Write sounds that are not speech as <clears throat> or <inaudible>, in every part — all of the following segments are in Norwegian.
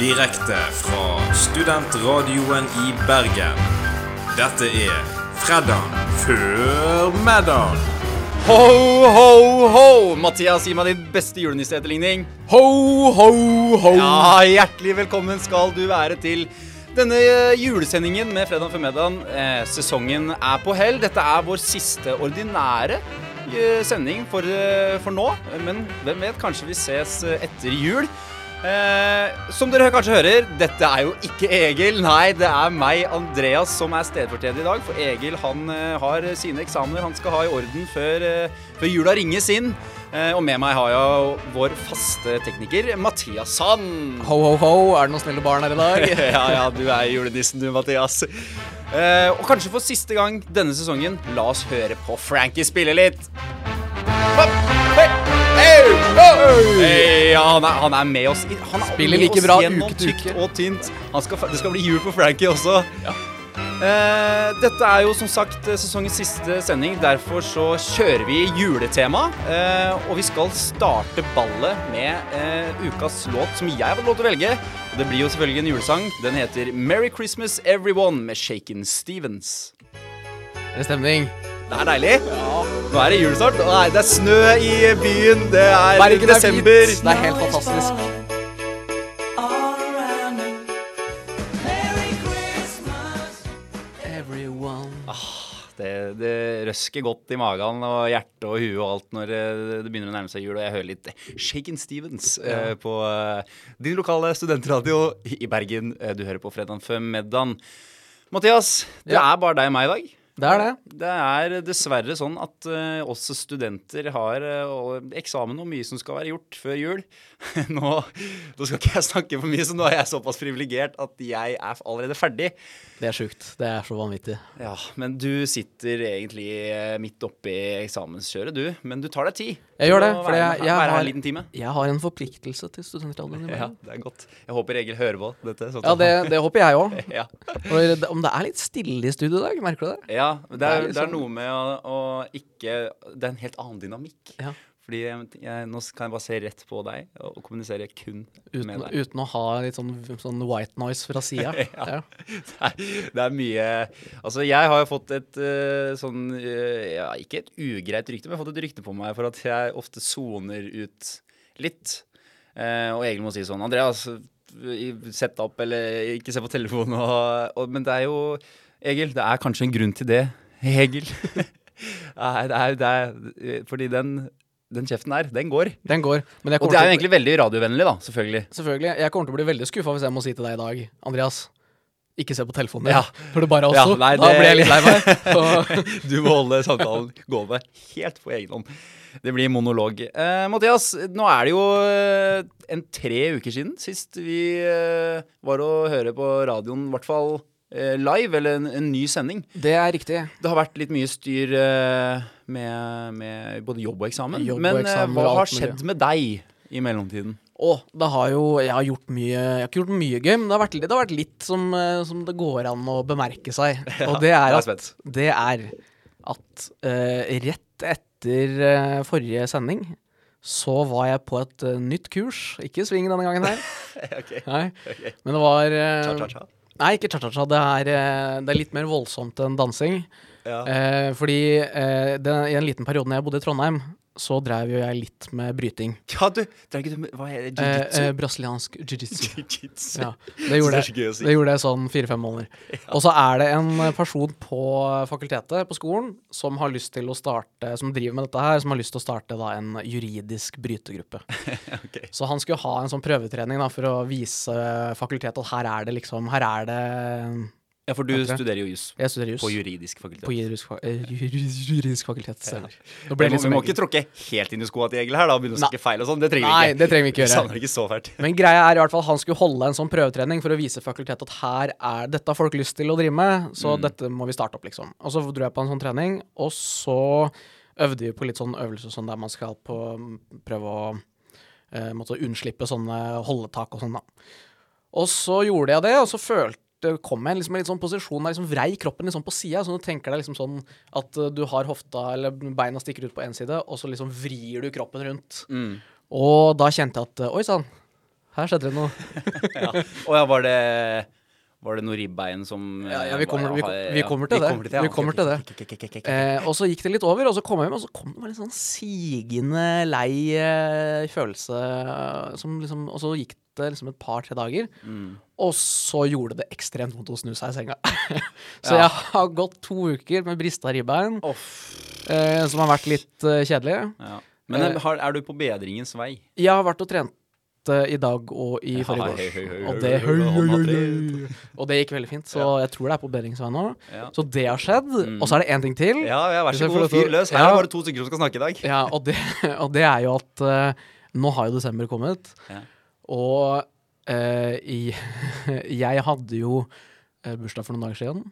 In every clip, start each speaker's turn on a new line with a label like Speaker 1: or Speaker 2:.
Speaker 1: Direkte fra studentradioen i Bergen. Dette er Fredag før middag.
Speaker 2: Ho, ho, ho! Mathias, gi meg din beste julenisseetterligning.
Speaker 3: Ho, ho, ho!
Speaker 2: Ja, hjertelig velkommen skal du være til denne eh, julesendingen med Fredag før middagen. Eh, sesongen er på hell. Dette er vår siste ordinære eh, sending for, for nå. Men hvem vet, kanskje vi ses etter jul. Eh, som dere kanskje hører, dette er jo ikke Egil. Nei, det er meg, Andreas, som er stedfortreder i dag. For Egil han eh, har sine eksamener han skal ha i orden før, eh, før jula ringes inn. Eh, og med meg har jeg vår faste tekniker, Mathias Sand.
Speaker 3: Ho, ho, ho. Er det noen snille barn her i dag? <laughs>
Speaker 2: ja, ja, du er julenissen du, Mathias. Eh, og kanskje for siste gang denne sesongen, la oss høre på Frankie spille litt. Hopp, ja, han, er, han er med oss i- Han er
Speaker 3: Spiller
Speaker 2: med
Speaker 3: like
Speaker 2: oss
Speaker 3: bra
Speaker 2: gjennom
Speaker 3: uke til
Speaker 2: tykt
Speaker 3: uke.
Speaker 2: og tynt. Han skal, det skal bli jul på Frankie også. Eh, dette er jo som sagt eh, sesongens siste sending, derfor så kjører vi juletema. Eh, og vi skal starte ballet med eh, ukas låt som jeg har fått lov til å velge. Og det blir jo selvfølgelig en julesang. Den heter 'Merry Christmas Everyone' med Shaken Stevens.
Speaker 3: Er det stemning?
Speaker 2: Det er deilig. Nå er det jul snart. Det er snø i byen. Det er
Speaker 3: Bergen er
Speaker 2: desember.
Speaker 3: Er Det er helt fantastisk. Everyone
Speaker 2: Det, det røsker godt i magen og hjertet og huet og alt når eh, det begynner å nærme seg jul, og jeg hører litt Shaken Stevens eh, på eh, din lokale studentradio i Bergen. Du hører på Fredag før middagen. Mathias, det
Speaker 3: Ja.
Speaker 2: er bare deg og meg i dag.
Speaker 3: Det er det.
Speaker 2: Det er dessverre sånn at uh, oss studenter har uh, eksamen og mye som skal være gjort før jul. <laughs> nå, nå skal ikke jeg snakke for mye, så nå er jeg såpass privilegert at jeg er allerede ferdig.
Speaker 3: Det er sjukt. Det er så vanvittig.
Speaker 2: Ja, men du sitter egentlig midt midt oppi eksamenskjøret, du. Men du tar deg tid.
Speaker 3: Jeg gjør det, for jeg- jeg har-
Speaker 2: en.
Speaker 3: Jeg har en forpliktelse til studentradioen i
Speaker 2: Ja, det er godt. Jeg håper Egil hører på dette. sånn
Speaker 3: Ja, det, det håper jeg òg. <laughs>
Speaker 2: ja.
Speaker 3: Om det er litt stille i studio i dag, merker du det?
Speaker 2: ja det,
Speaker 3: Det er
Speaker 2: det er
Speaker 3: liksom-
Speaker 2: noe med å, å ikke Det er en helt annen dynamikk.
Speaker 3: Ja.
Speaker 2: Fordi jeg, jeg, nå kan jeg bare se rett på deg og, og kommunisere kun
Speaker 3: Uten,
Speaker 2: med deg.
Speaker 3: uten å ha litt sånn, sånn white noise fra sida. <laughs>
Speaker 2: Ja.
Speaker 3: ja.
Speaker 2: Det er, mye Altså, jeg har jo fått et eh, sånn eh, Ja, ikke et ugreit rykte, men jeg har fått et rykte på meg for at jeg ofte soner ut litt. Eh, og Egil må si sånn Andreas, sett opp, eller ikke se på telefonen. Og, og, men det er jo Egil, det er kanskje en grunn til det. Egil. <laughs> Nei, det er, det er Fordi den, den kjeften der, den går.
Speaker 3: Den går. Men jeg
Speaker 2: Og det er jo egentlig veldig radiovennlig, da, selvfølgelig.
Speaker 3: Selvfølgelig. Jeg kommer til å bli veldig skuffa hvis jeg må si til deg i dag, Andreas ikke se på telefonen.
Speaker 2: Ja.
Speaker 3: For det bare
Speaker 2: Ja,
Speaker 3: oss to.
Speaker 2: nei,
Speaker 3: Da
Speaker 2: det-
Speaker 3: blir jeg litt lei meg. <laughs>
Speaker 2: Du må holde samtalen gående helt på egen hånd. Det blir monolog. Uh, Mathias, nå er det jo eh, en tre uker siden sist vi uh, var å høre på radioen, i hvert fall live, eller en, en ny sending.
Speaker 3: det er riktig.
Speaker 2: Det har vært litt mye styr eh, med, med både jobb og eksamen.
Speaker 3: Jobb
Speaker 2: Men og
Speaker 3: eksamen
Speaker 2: hva har skjedd med deg i mellomtiden?
Speaker 3: Og det har jo Jeg har gjort mye Jeg har ikke gjort mye gøy, men det har vært, det har vært litt som, eh, som det går an å bemerke seg. <laughs> Og det er at, det er at uh, rett etter uh, forrige sending så var jeg på et uh, nytt kurs. Ikke sving denne gangen her. <laughs>
Speaker 2: okay.
Speaker 3: Nei. Men det var eh,
Speaker 2: Cha-cha-cha.
Speaker 3: Nei, ikke cha-cha-cha. Det, eh, det er litt mer voldsomt enn dansing.
Speaker 2: Ja.
Speaker 3: Eh, fordi eh, det, i en liten periode når jeg bodde i Trondheim, så drev jo jeg litt med bryting.
Speaker 2: ja, du, det er ikke du med Hva er det?
Speaker 3: Eh,
Speaker 2: Jiu-jitsu?
Speaker 3: eh, brasiliansk jiu-jitsu.
Speaker 2: Jiu-jitsu.
Speaker 3: Ja, det gjorde
Speaker 2: Det
Speaker 3: jeg,
Speaker 2: si.
Speaker 3: det gjorde jeg sånn fire-fem måneder. Og så er det en person på fakultetet, på skolen, som har lyst til å starte, som driver med dette her, som har lyst til å starte da en juridisk brytegruppe. <laughs>
Speaker 2: okay.
Speaker 3: Så han skulle ha en sånn prøvetrening da, for å vise fakultetet at her er det liksom, her er det
Speaker 2: Ja, for du
Speaker 3: Etter.
Speaker 2: studerer jo jus.
Speaker 3: Jeg studerer jus.
Speaker 2: på juridisk fakultet.
Speaker 3: På juridisk, fa- eh, juridisk, juridisk fakultet. Stemmer. Nå
Speaker 2: Vi vi må
Speaker 3: sånn
Speaker 2: ikke tråkke helt inn i skoa til Egil her, da. Begynne å snakke feil og sånn. Det trenger
Speaker 3: Nei,
Speaker 2: vi ikke.
Speaker 3: det trenger vi ikke
Speaker 2: Vi
Speaker 3: gjøre.
Speaker 2: savner ikke så fælt.
Speaker 3: Men greia er i hvert fall han skulle holde en sånn prøvetrening for å vise fakultetet at her er, dette har folk lyst til å drive med, så
Speaker 2: Mm.
Speaker 3: dette må vi starte opp, liksom. Og så dro jeg på en sånn trening, og så øvde vi på litt sånn øvelser sånn der man skal på prøve å eh, måtte unnslippe sånne holdetak og sånn, da. Og så gjorde jeg det, og så følte kom jeg liksom en litt sånn posisjon der liksom vrei kroppen litt sånn på sida. Så du tenker deg liksom sånn at eh, du har hofta eller beina stikker ut på én side, og så liksom vrir du kroppen rundt.
Speaker 2: Mm.
Speaker 3: Og da kjente jeg at eh, oi sann, her skjedde det noe. <laughs>
Speaker 2: ja. Og ja, var det var det noe ribbein som
Speaker 3: Ja, ja,
Speaker 2: eh,
Speaker 3: vi kommer- vi vi kommer til det. Vi kommer til det. Eh, og så gikk det litt over, og så kom jeg hjem, og så kom det bare en sånn sigende lei eh, følelse eh, som liksom Og så gikk det liksom et par-tre dager,
Speaker 2: Mm.
Speaker 3: og så gjorde det ekstremt vondt å snu seg i senga. <laughs> så
Speaker 2: Ja.
Speaker 3: jeg har gått to uker med brista ribbein,
Speaker 2: oh.
Speaker 3: eh, som har vært litt kjedelig.
Speaker 2: Ja. Men
Speaker 3: eh,
Speaker 2: er du på bedringens vei?
Speaker 3: Jeg har vært og trent i dag og i forrige
Speaker 2: hei,
Speaker 3: Og det, gikk veldig fint, så jeg tror det er på bedringsveien nå.
Speaker 2: Ja.
Speaker 3: Så det har skjedd. Og så er det én ting til.
Speaker 2: Ja, ja, vær så god, fyr løs. Her er det bare to stykker som skal snakke i dag.
Speaker 3: Ja, og det, <laughs> og det er jo at uh, nå har jo desember kommet,
Speaker 2: Ja.
Speaker 3: og uh, i, <laughs> jeg hadde jo uh, bursdag for noen dager siden.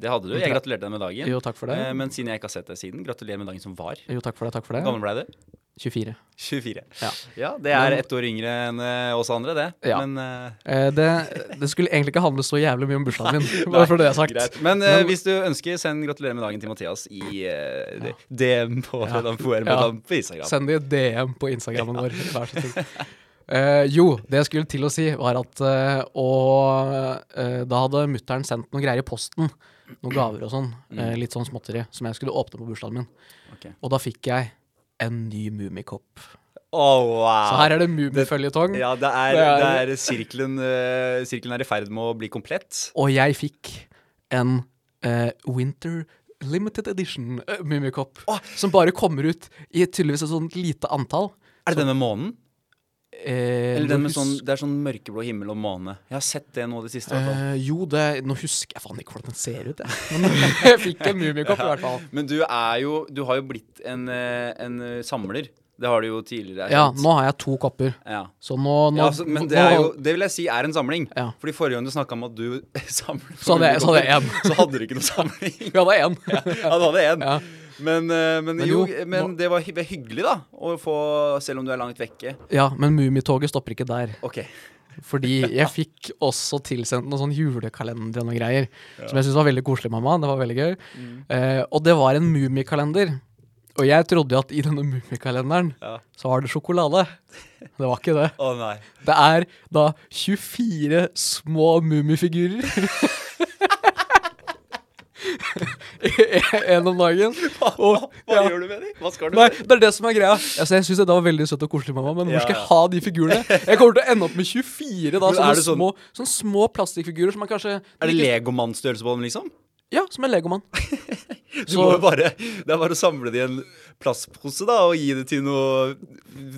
Speaker 2: Det hadde du. Jeg gratulerte deg med dagen.
Speaker 3: Jo, takk for det.
Speaker 2: Men siden jeg ikke har sett deg siden, gratulerer med dagen som var.
Speaker 3: Jo, takk for det, takk for det.
Speaker 2: gammel ble du?
Speaker 3: 24.
Speaker 2: 24.
Speaker 3: Ja.
Speaker 2: Ja, det er ett år yngre enn eh, oss andre, det.
Speaker 3: Ja.
Speaker 2: Men uh...
Speaker 3: Eh, det, det skulle egentlig ikke handle så jævlig mye om bursdagen min, bare for det jeg har sagt.
Speaker 2: greit. Men,
Speaker 3: Men-
Speaker 2: hvis du ønsker, send 'gratulerer med dagen' til Mathias i eh, DM på
Speaker 3: Ja.
Speaker 2: Fredag på
Speaker 3: Ja.
Speaker 2: på Instagram.
Speaker 3: Send det i DM på Instagrammen vår, vær så snill. <laughs> Eh, jo, det jeg skulle til å si, var at uh, Og uh, da hadde mutter'n sendt noen greier i posten. Noen gaver og sånn. eh, litt sånn småtteri. Som jeg skulle åpne på bursdagen min.
Speaker 2: Okay.
Speaker 3: Og da fikk jeg en ny Mummikopp.
Speaker 2: Oh, wow.
Speaker 3: Så her er det Mummiføljetong.
Speaker 2: Ja, det er,
Speaker 3: Det
Speaker 2: det
Speaker 3: er-
Speaker 2: er, sirkelen, uh, sirkelen er i ferd med å bli komplett.
Speaker 3: Og jeg fikk en uh, Winter Limited Edition uh, Mummikopp. Som bare kommer ut i tydeligvis et sånt lite antall.
Speaker 2: Er det så, denne månen?
Speaker 3: Eh,
Speaker 2: Eller den med sånn, det er sånn mørkeblå himmel og måne. Jeg har sett det nå det siste.
Speaker 3: Eh, jo, det, nå husker jeg faen ikke hvordan den ser ut, jeg. <laughs> Men jeg fikk en Mummikopp, i hvert fall.
Speaker 2: Men du er jo Du har jo blitt en, eh, en eh, samler. Det har du jo tidligere
Speaker 3: Ja, nå har jeg to kopper.
Speaker 2: Ja.
Speaker 3: Så nå, nå
Speaker 2: Ja, altså, men det, er jo, det vil jeg si er en samling.
Speaker 3: Ja.
Speaker 2: Fordi forrige gang du snakka om at du <laughs> samler
Speaker 3: Så hadde jeg- så hadde jeg
Speaker 2: Så hadde du ikke noe samling. <laughs>
Speaker 3: Vi hadde én.
Speaker 2: Ja, du hadde én.
Speaker 3: Ja.
Speaker 2: Men, eh, men,
Speaker 3: Men
Speaker 2: jo,
Speaker 3: jo,
Speaker 2: men
Speaker 3: nå-
Speaker 2: det var hyggelig, da. Å få Selv om du er langt vekke.
Speaker 3: ja, men Mummitoget stopper ikke der.
Speaker 2: Okay.
Speaker 3: Fordi jeg fikk også tilsendt noen sånn julekalender og noen greier. Som jeg syntes var veldig koselig, mamma. Det var veldig gøy.
Speaker 2: Mm.
Speaker 3: Eh, og det var en Mummikalender. Og jeg trodde jo at i denne Mummikalenderen
Speaker 2: Ja.
Speaker 3: så var det sjokolade. Det var ikke det.
Speaker 2: Å nei.
Speaker 3: Det er da 24 små mummifigurer. <laughs> <laughs> en om dagen. Og-
Speaker 2: hva
Speaker 3: ja.
Speaker 2: gjør du med dem? Hva skal du
Speaker 3: Nei,
Speaker 2: med
Speaker 3: det er det som er greia. Altså, jeg syns det var veldig søtt og koselig, mamma, men hvor skal jeg ha de figurene? Jeg kommer til å ende opp med 24 da, sånne,
Speaker 2: sånn-
Speaker 3: små, sånne små plastikkfigurer som er kanskje
Speaker 2: Er det Legomann-størrelse på dem, liksom?
Speaker 3: Ja, som en legomann. <laughs>
Speaker 2: Du
Speaker 3: Så-
Speaker 2: må jo bare, det er bare å samle det i en plastpose da, og gi det til noe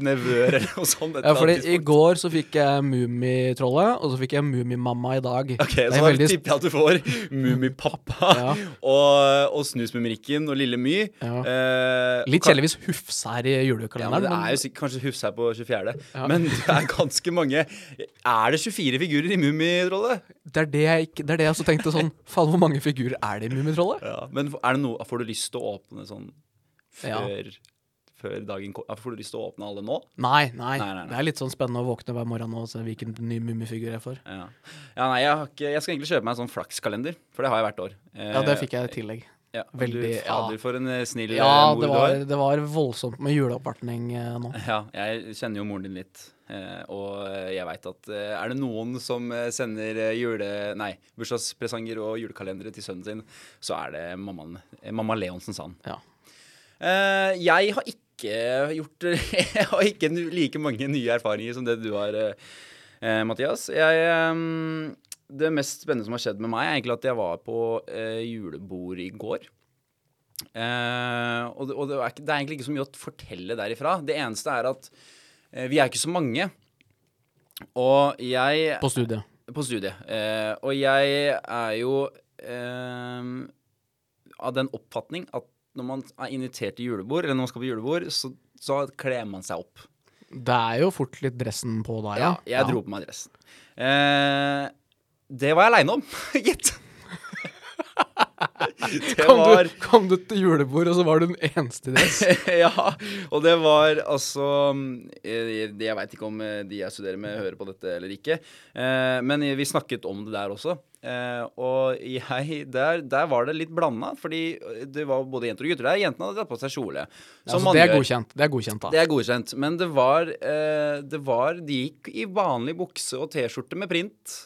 Speaker 2: nevøer eller noe sånt.
Speaker 3: Ja, fordi I går så fikk jeg Mummitrollet, og så fikk jeg Mummimamma i dag.
Speaker 2: Ok,
Speaker 3: Det
Speaker 2: Så
Speaker 3: er
Speaker 2: da
Speaker 3: veldig-
Speaker 2: tipper jeg at du får Mummipappa <laughs>
Speaker 3: Ja.
Speaker 2: og, og Snusmumrikken og Lille My.
Speaker 3: Ja.
Speaker 2: Eh,
Speaker 3: Litt kjedeligvis Hufse her i julekalenderen.
Speaker 2: Ja, men. Det er jo kanskje Hufse her på 24.,
Speaker 3: Ja.
Speaker 2: men det er ganske mange Er det 24 figurer i Mummitrollet?
Speaker 3: det er det jeg ikke Det er det jeg også tenkte sånn Faen, hvor mange figurer er det Mummitrollet?
Speaker 2: Ja. Men det noe, får du lyst til å åpne sånn
Speaker 3: Ja.
Speaker 2: før, før dagen kom? Får du lyst til å åpne alle nå?
Speaker 3: Nei, nei,
Speaker 2: Nei, nei, nei.
Speaker 3: Det er litt sånn spennende å våkne hver morgen og se hvilken ny mummifigur jeg får.
Speaker 2: Ja, ja nei, jeg, har ikke, jeg skal egentlig kjøpe meg en sånn flakskalender, for det har jeg hvert år. Eh,
Speaker 3: Ja, det fikk jeg i tillegg.
Speaker 2: Ja,
Speaker 3: veldig-
Speaker 2: du,
Speaker 3: ja.
Speaker 2: For en eh, snill eh,
Speaker 3: Ja,
Speaker 2: mor
Speaker 3: det
Speaker 2: du har.
Speaker 3: Ja, det var voldsomt med juleoppvartning eh, nå.
Speaker 2: Ja, jeg kjenner jo moren din litt. Eh, og eh, jeg veit at eh, er det noen som sender jule... Nei, bursdagspresanger og julekalendere til sønnen sin, så er det mammaen, mamma Leonsen Sand.
Speaker 3: Ja.
Speaker 2: Jeg har ikke gjort <laughs> Jeg har ikke like mange nye erfaringer som det du har, Mathias. Jeg, det mest spennende som har skjedd med meg, er egentlig at jeg var på julebord i går. Og det, er egentlig ikke så mye å fortelle derifra. Det eneste er at vi er ikke så mange. Og jeg
Speaker 3: På studiet.
Speaker 2: på studiet. Eh, og jeg er jo eh, av den oppfatning at når man er invitert til julebord, eller når man skal på julebord, så, så kler man seg opp.
Speaker 3: Det er jo fort litt dressen på da,
Speaker 2: Ja,
Speaker 3: ja.
Speaker 2: jeg dro på meg dressen. Eh, det var jeg aleine om, <laughs> gitt. Det
Speaker 3: Kom
Speaker 2: var
Speaker 3: du, kom du til julebord, og så var du den eneste i dress? <laughs>
Speaker 2: ja, og det var altså Jeg, jeg veit ikke om eh, de jeg studerer med, hører på dette eller ikke. Eh, men vi snakket om det der også. Eh, og jeg, der, der var det litt blanda, fordi det var både jenter og gutter der. Jentene hadde tatt på seg kjole. som
Speaker 3: Altså, det er godkjent. Det er godkjent, da.
Speaker 2: Det er godkjent. Men det var, eh, det var De gikk i vanlig bukse og T-skjorte med print.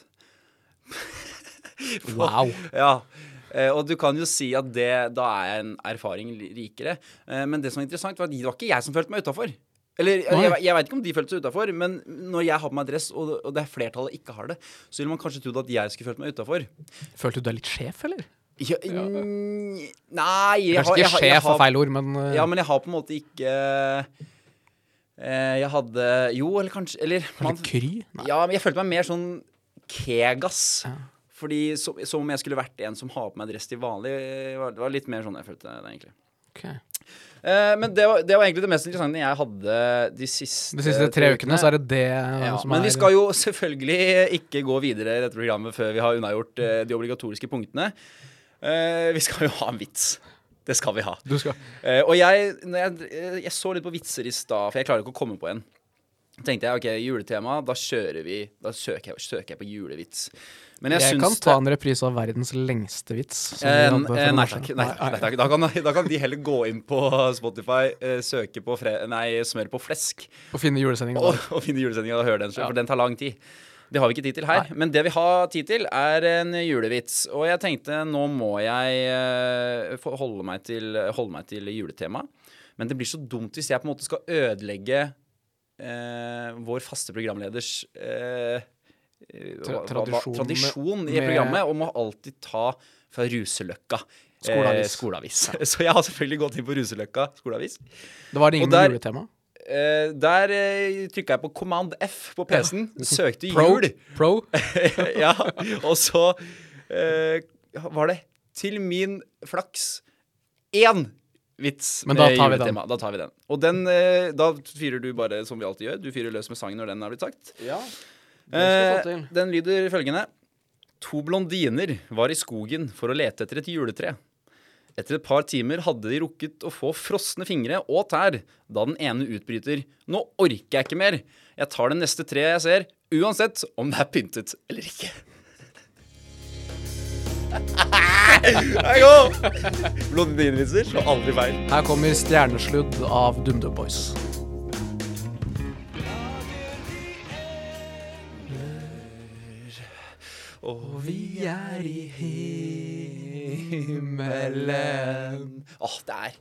Speaker 2: <laughs>
Speaker 3: Wow.
Speaker 2: Ja. Eh, og du kan jo si at det, da er en erfaring rikere. Eh, men det som var interessant, var at det var ikke jeg som følte meg utafor. Eller jeg, jeg, veit ikke om de følte seg utafor, men når jeg har på meg dress, og, og det er flertallet ikke har det, så ville man kanskje trodd at jeg skulle følt meg utafor.
Speaker 3: Følte du deg litt sjef, eller?
Speaker 2: Ja, mm, nei jeg
Speaker 3: Kanskje ikke sjef er feil ord, men eh,
Speaker 2: Ja, men jeg har på en måte ikke eh, Jeg hadde Jo, eller kanskje Eller
Speaker 3: man, litt kry? Nei.
Speaker 2: Ja, men jeg følte meg mer sånn kegas.
Speaker 3: Ja.
Speaker 2: Fordi Som om jeg skulle vært en som har på meg dress til vanlig. Det var litt mer sånn jeg følte det, egentlig.
Speaker 3: Ok.
Speaker 2: Uh, men det var, det var egentlig det mest interessante jeg hadde de siste
Speaker 3: De siste tre ukene så er det det
Speaker 2: ja,
Speaker 3: som
Speaker 2: Men
Speaker 3: er
Speaker 2: vi skal jo selvfølgelig ikke gå videre i dette programmet før vi har unnagjort uh, de obligatoriske punktene. Uh, vi skal jo ha en vits. Det skal vi ha.
Speaker 3: Du skal
Speaker 2: Eh, og jeg, jeg, eh, jeg så litt på vitser i stad, for jeg klarer ikke å komme på en. Tenkte jeg ok, juletema, da kjører vi Da søker jeg, søker jeg på julevits. Men jeg,
Speaker 3: Jeg, kan ta en reprise av verdens lengste vits.
Speaker 2: Eh, eh, nei takk. Nei, nei, takk. Da, kan, da kan de heller gå inn på Spotify, eh, søke på fre, nei, smør på flesk,
Speaker 3: Og finne julesendingen.
Speaker 2: og, og finne julesendinga og høre den,
Speaker 3: Ja.
Speaker 2: for den tar lang tid. Det har vi ikke tid til her. Men det vi har tid til, er en julevits. Og jeg tenkte nå må jeg eh, holde meg til, holde meg til juletema. Men det blir så dumt hvis jeg på en måte skal ødelegge eh, vår faste programleders eh, eh,
Speaker 3: Tra- tradisjon
Speaker 2: tradisjon i programmet om å alltid ta fra Ruseløkka. Eh,
Speaker 3: Skoleavis.
Speaker 2: Ja. <laughs> Så jeg har selvfølgelig gått inn på Ruseløkka skoleavis.
Speaker 3: Det var det
Speaker 2: ingen der-
Speaker 3: juletema.
Speaker 2: Eh, der eh, trykka jeg på Command F på PC-en, søkte
Speaker 3: Pro.
Speaker 2: jul.
Speaker 3: Pro. <laughs>
Speaker 2: ja, og så eh, var det til min flaks én vits
Speaker 3: Men da tar vi den.
Speaker 2: Da tar vi den. Og den, eh, da fyrer du bare som vi alltid gjør. Du fyrer løs med sangen når den har blitt sagt.
Speaker 3: Ja,
Speaker 2: Eh, den lyder følgende. To blondiner var i skogen for å lete etter et juletre. Etter et par timer hadde de rukket å få frosne fingre og tær da den ene utbryter Nå orker jeg ikke mer. Jeg tar det neste treet jeg ser, uansett om det er pyntet eller ikke. Vær god! Blondinevitser slår aldri feil.
Speaker 3: Her kommer Stjernesludd av DumDum Boys.
Speaker 2: Og vi er i himmelen Åh, det er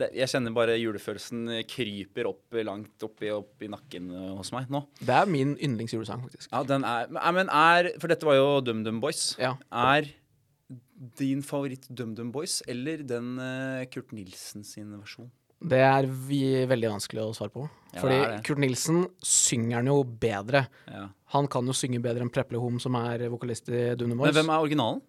Speaker 2: det, Jeg kjenner bare julefølelsen kryper opp langt oppi, opp i nakken hos meg nå.
Speaker 3: Det er min yndlingsjulesang, faktisk.
Speaker 2: Ja, den er men- Men er For dette var jo DumDum Boys.
Speaker 3: Ja.
Speaker 2: Er din favoritt DumDum Boys eller den eh, Kurt Nilsen sin versjon?
Speaker 3: Det er vi, veldig vanskelig å svare på.
Speaker 2: Ja,
Speaker 3: Fordi. Kurt Nilsen synger den jo bedre.
Speaker 2: Ja.
Speaker 3: Han kan jo synge bedre enn Preple Hom, som er vokalist i DumDum Boys.
Speaker 2: Men hvem er originalen?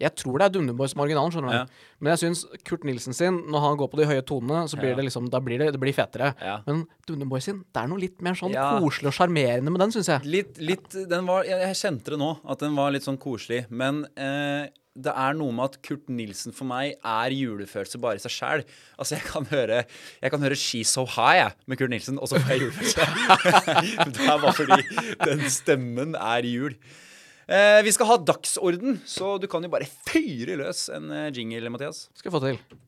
Speaker 3: Jeg tror det er DumDum Boys som er originalen, skjønner du.
Speaker 2: Ja.
Speaker 3: Men jeg syns Kurt Nilsen sin, når han går på de høye tonene, så blir det liksom Da blir det, det blir fetere. Men DumDum Boys sin, det er noe litt mer sånn koselig og sjarmerende med den, syns jeg.
Speaker 2: Litt, litt den var, jeg, jeg kjente det nå, at den var litt sånn koselig. Men eh, det er noe med at Kurt Nilsen for meg er julefølelse bare i seg sjæl. Altså, jeg kan høre Jeg kan høre She's So High med Kurt Nilsen, og så får jeg julefølelse. <laughs> det er bare fordi den stemmen er jul. Eh, vi skal ha dagsorden, så du kan jo bare fyre løs en eh, jingle, Mathias.
Speaker 3: Skal jeg få til.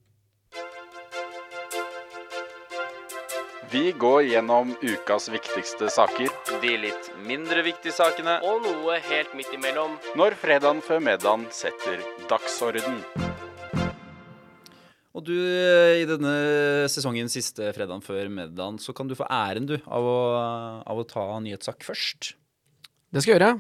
Speaker 1: Vi går gjennom ukas viktigste saker
Speaker 2: De litt mindre viktige sakene.
Speaker 4: Og noe helt midt imellom.
Speaker 1: når fredagen før middagen setter dagsorden.
Speaker 2: Og du, i denne sesongens siste fredagen før middagen, så kan du få æren, du, av å, av å ta nyhetssak først.
Speaker 3: Det skal jeg gjøre.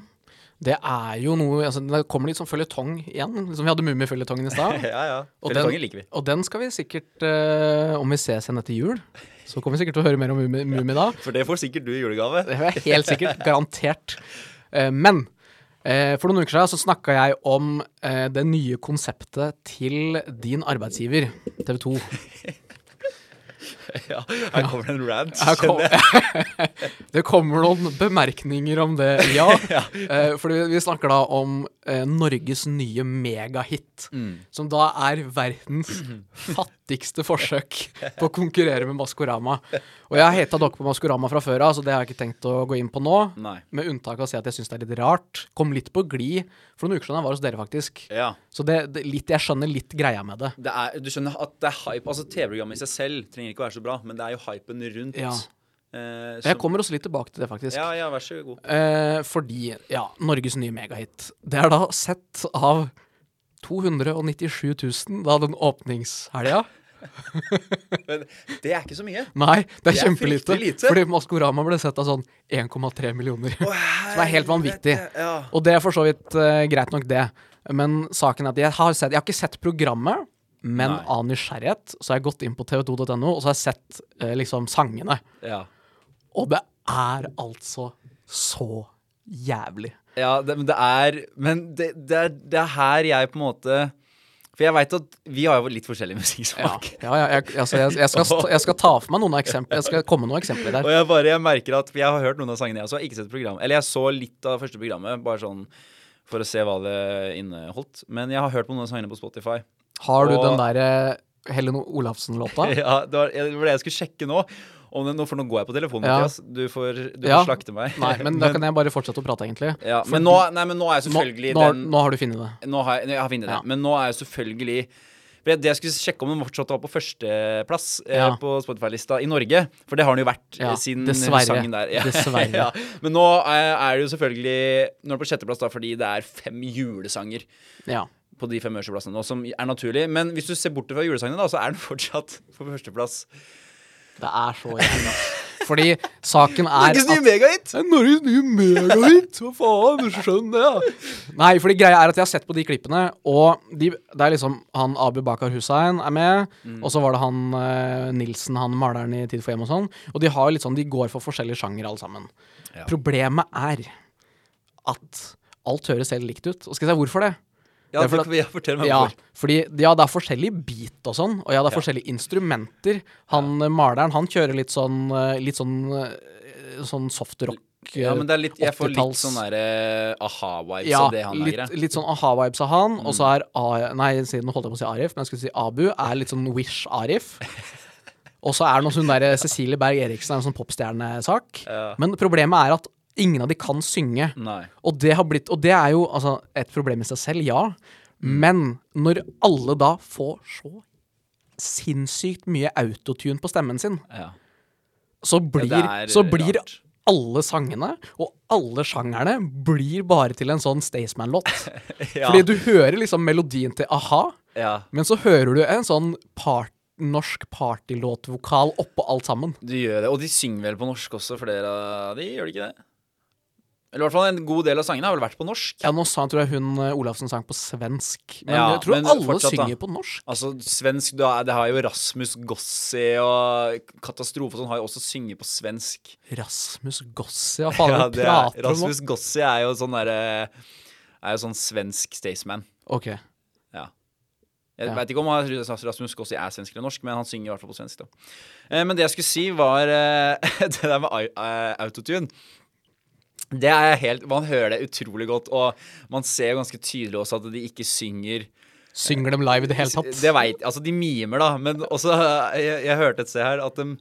Speaker 3: Det er jo noe altså, Det kommer litt sånn føljetong igjen, som vi hadde Mummiføljetongen i stad. <laughs>
Speaker 2: ja, ja.
Speaker 3: Og den-
Speaker 2: liker vi.
Speaker 3: Og den skal vi sikkert, uh, om vi ses igjen etter jul, så kommer vi sikkert til å høre mer om Mummi da.
Speaker 2: For det får sikkert du i julegave.
Speaker 3: Det er helt sikkert. <laughs> Garantert. Uh, Men uh, for noen uker siden så snakka jeg om det nye konseptet til din arbeidsgiver, TV 2. <laughs> <laughs>
Speaker 2: Ja, her kommer det en rant. Kjenner jeg. <laughs>
Speaker 3: det kommer noen bemerkninger om det, <laughs> ja. Eh, fordi vi snakker da om eh, Norges nye megahit.
Speaker 2: Mm.
Speaker 3: Som da er verdens fattigste forsøk på å konkurrere med Maskorama. Og jeg har hata dere på Maskorama fra før av, så det har jeg ikke tenkt å gå inn på nå.
Speaker 2: Nei.
Speaker 3: Med unntak av å si at jeg syns det er litt rart. Kom litt på glid for noen uker siden. Jeg var hos dere, faktisk.
Speaker 2: Ja.
Speaker 3: Så det, det, litt, jeg skjønner litt greia med det.
Speaker 2: Det er, du skjønner at det er hype. Altså TV-programmet i seg selv trenger ikke å være så bra, men det er jo hypen rundt.
Speaker 3: Ja.
Speaker 2: Eh,
Speaker 3: Jeg kommer også litt tilbake til det, faktisk.
Speaker 2: Ja, ja, vær så god.
Speaker 3: Eh, fordi, ja, Norges nye megahit. Det er da sett av 297 000 da den åpningshelga. <laughs>
Speaker 2: Men det er ikke så mye.
Speaker 3: Nei, det er
Speaker 2: Det er
Speaker 3: kjempelite.
Speaker 2: lite.
Speaker 3: Fordi Maskorama ble sett av sånn 1,3 millioner. Som er helt vanvittig.
Speaker 2: Ja.
Speaker 3: Og det er for så vidt uh, greit nok, det. Men saken er at jeg har, sett, jeg har ikke sett programmet, men
Speaker 2: Nei.
Speaker 3: av nysgjerrighet så har jeg gått inn på tv2.no, og så har jeg sett eh, liksom sangene.
Speaker 2: ja.
Speaker 3: Og det er altså så jævlig.
Speaker 2: Ja, det, men det er Men det, det, er, det er her jeg på en måte For jeg veit at vi har jo litt forskjellig <laughs> musikksmak.
Speaker 3: ja, ja jeg, altså, jeg, jeg, skal, jeg skal ta for meg noen eksempler. Jeg skal komme med noen eksempler der.
Speaker 2: Og jeg bare jeg merker at jeg har hørt noen av sangene, jeg også. Ikke sett program. Eller jeg så litt av første programmet, bare sånn for å se hva det inneholdt. Men jeg har hørt på noen av sangene på Spotify.
Speaker 3: Har du
Speaker 2: og-
Speaker 3: den der eh, Helen Olafsen-låta? <laughs>
Speaker 2: Ja, det var, det var det jeg skulle sjekke nå. Nå, for nå går jeg på telefonen,
Speaker 3: Ja.
Speaker 2: Mathias. Du får, du
Speaker 3: Ja.
Speaker 2: får slakte meg.
Speaker 3: Nei, men da <laughs> kan jeg bare fortsette å prate, egentlig.
Speaker 2: ja, men, nå, nei, men nå er jeg selvfølgelig
Speaker 3: nå,
Speaker 2: den
Speaker 3: nå har du funnet det.
Speaker 2: Nå har jeg, jeg har funnet det. Men nå er jeg selvfølgelig det- jeg skulle sjekke om den fortsatt var på førsteplass eh,
Speaker 3: Ja.
Speaker 2: på Spotify-lista i Norge. For det har den jo vært
Speaker 3: Ja,
Speaker 2: eh, siden
Speaker 3: dessverre.
Speaker 2: sangen der. <laughs> Ja.
Speaker 3: Dessverre.
Speaker 2: ja. Men nå er det jo selvfølgelig Nå er det på sjetteplass da fordi det er fem julesanger
Speaker 3: Ja.
Speaker 2: På de fem øverste plassene nå, som er naturlig. Men hvis du ser bort fra julesangene, da, så er den fortsatt <laughs> på førsteplass.
Speaker 3: Det er så jævlig. Fordi saken er
Speaker 2: Norges nye megahit!
Speaker 3: Det er Norges nye megahit! Hva faen? Du skjønner det, ja. Nei, fordi greia er at jeg har sett på de klippene, og de, det er liksom han Abu Bakar Hussein er med,
Speaker 2: Mm.
Speaker 3: og så var det han eh, Nilsen, han maleren i Tid for hjem og sånn. Og de har litt sånn, de går for forskjellige sjanger alle sammen.
Speaker 2: Ja.
Speaker 3: Problemet er at alt høres helt likt ut. Og skal jeg si hvorfor det?
Speaker 2: Ja,
Speaker 3: er for
Speaker 2: for, ja, fortell meg
Speaker 3: Ja, fordi ja, det er forskjellige beat og sånn, og ja, det er
Speaker 2: Ja.
Speaker 3: forskjellige instrumenter. Han eh, maleren, han kjører litt sånn eh, Litt sånn eh, Sånn softrock.
Speaker 2: Ja, men det er litt, jeg får litt sånn derre aha-vibes
Speaker 3: Ja,
Speaker 2: av det han lager.
Speaker 3: Ja, litt sånn aha-vibes av han. Og
Speaker 2: Mm.
Speaker 3: så er A, Nei, siden holdt jeg på å si Arif, men jeg skulle si Abu er litt sånn Wish-Arif. <laughs> Og så er det noe sånn der Cecilie Berg Eriksen er en sånn popstjernesak.
Speaker 2: Ja.
Speaker 3: Men problemet er at ingen av de kan synge. Og det, har blitt, og det er jo altså, et problem i seg selv, ja.
Speaker 2: Mm.
Speaker 3: Men når alle da får så sinnssykt mye autotune på stemmen sin,
Speaker 2: Ja.
Speaker 3: så blir,
Speaker 2: er
Speaker 3: så blir alle sangene og alle sjangerne blir bare til en sånn Staysman-låt. <laughs>
Speaker 2: Ja.
Speaker 3: Fordi du hører liksom melodien til a-ha,
Speaker 2: ja.
Speaker 3: men så hører du en sånn part, norsk partylåtvokal oppå alt sammen.
Speaker 2: Du gjør det. Og de synger vel på norsk også, flere av de, gjør de ikke det? Eller i hvert fall en god del av sangene har vel vært på norsk.
Speaker 3: Ja, nå sa, tror jeg hun eh, Olafsen sang på svensk, men
Speaker 2: Ja,
Speaker 3: jeg tror
Speaker 2: men
Speaker 3: alle
Speaker 2: fortsatt da.
Speaker 3: synger på norsk.
Speaker 2: Altså, svensk da, Det har jo Rasmus Gossi og Katastrofe og sånn har jo også synget på svensk.
Speaker 3: Rasmus Gossi, hva faen ja, det du
Speaker 2: er,
Speaker 3: prater om nå?
Speaker 2: Rasmus Gossi er jo sånn derre Er jo sånn svensk Staysman.
Speaker 3: Ok.
Speaker 2: Ja. Jeg
Speaker 3: Ja.
Speaker 2: vet ikke om Rasmus Gossi er svensk eller norsk, men han synger i hvert fall på svensk. da eh, Men det jeg skulle si, var eh, <laughs> det der med eh, autotune. Det er helt, Man hører det utrolig godt, og man ser ganske tydelig også at de ikke synger
Speaker 3: Synger dem live i det hele tatt?
Speaker 2: Det vet, altså De mimer, da. Men også Jeg, jeg hørte et sted her at de,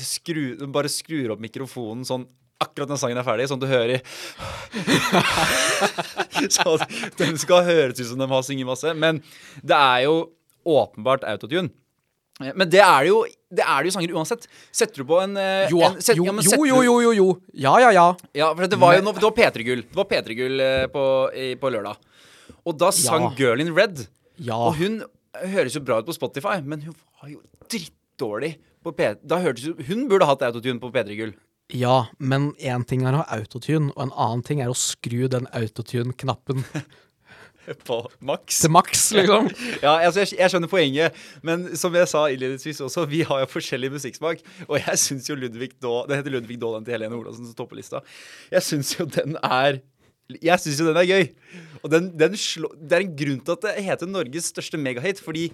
Speaker 2: skru, de bare skrur opp mikrofonen sånn akkurat når sangen er ferdig, sånn at du hører <laughs> Så den de skal høres ut som de har sunget masse. Men det er jo åpenbart autotune. Men det er jo Det er det jo sanger uansett. Setter du på en, eh,
Speaker 3: Jo,
Speaker 2: en set,
Speaker 3: jo,
Speaker 2: ja, men
Speaker 3: jo, jo, jo, jo, jo. Ja, ja, ja.
Speaker 2: Ja, for det var jo noe, det var P3-gull. Det var P3-gull eh, på, på lørdag. Og da sang
Speaker 3: Ja.
Speaker 2: Girl in Red.
Speaker 3: Ja.
Speaker 2: Og hun høres jo bra ut på Spotify, men hun var jo drittdårlig på P... Da hørtes Hun burde hatt autotune på P3 Gull.
Speaker 3: Ja, men én ting er å ha autotune, og en annen ting er å skru den autotune-knappen <laughs> <laughs>
Speaker 2: På maks.
Speaker 3: til maks, liksom. <laughs>
Speaker 2: Ja, altså, jeg, jeg skjønner poenget, men som jeg sa innledningsvis også, vi har jo forskjellig musikksmak. Og jeg syns jo Ludvig Dahl Det heter Ludvig den til Helene Olavsen som står på lista. Jeg syns jo den er jeg syns jo den er gøy. Og den, den slå, det er en grunn til at det heter Norges største megahit, fordi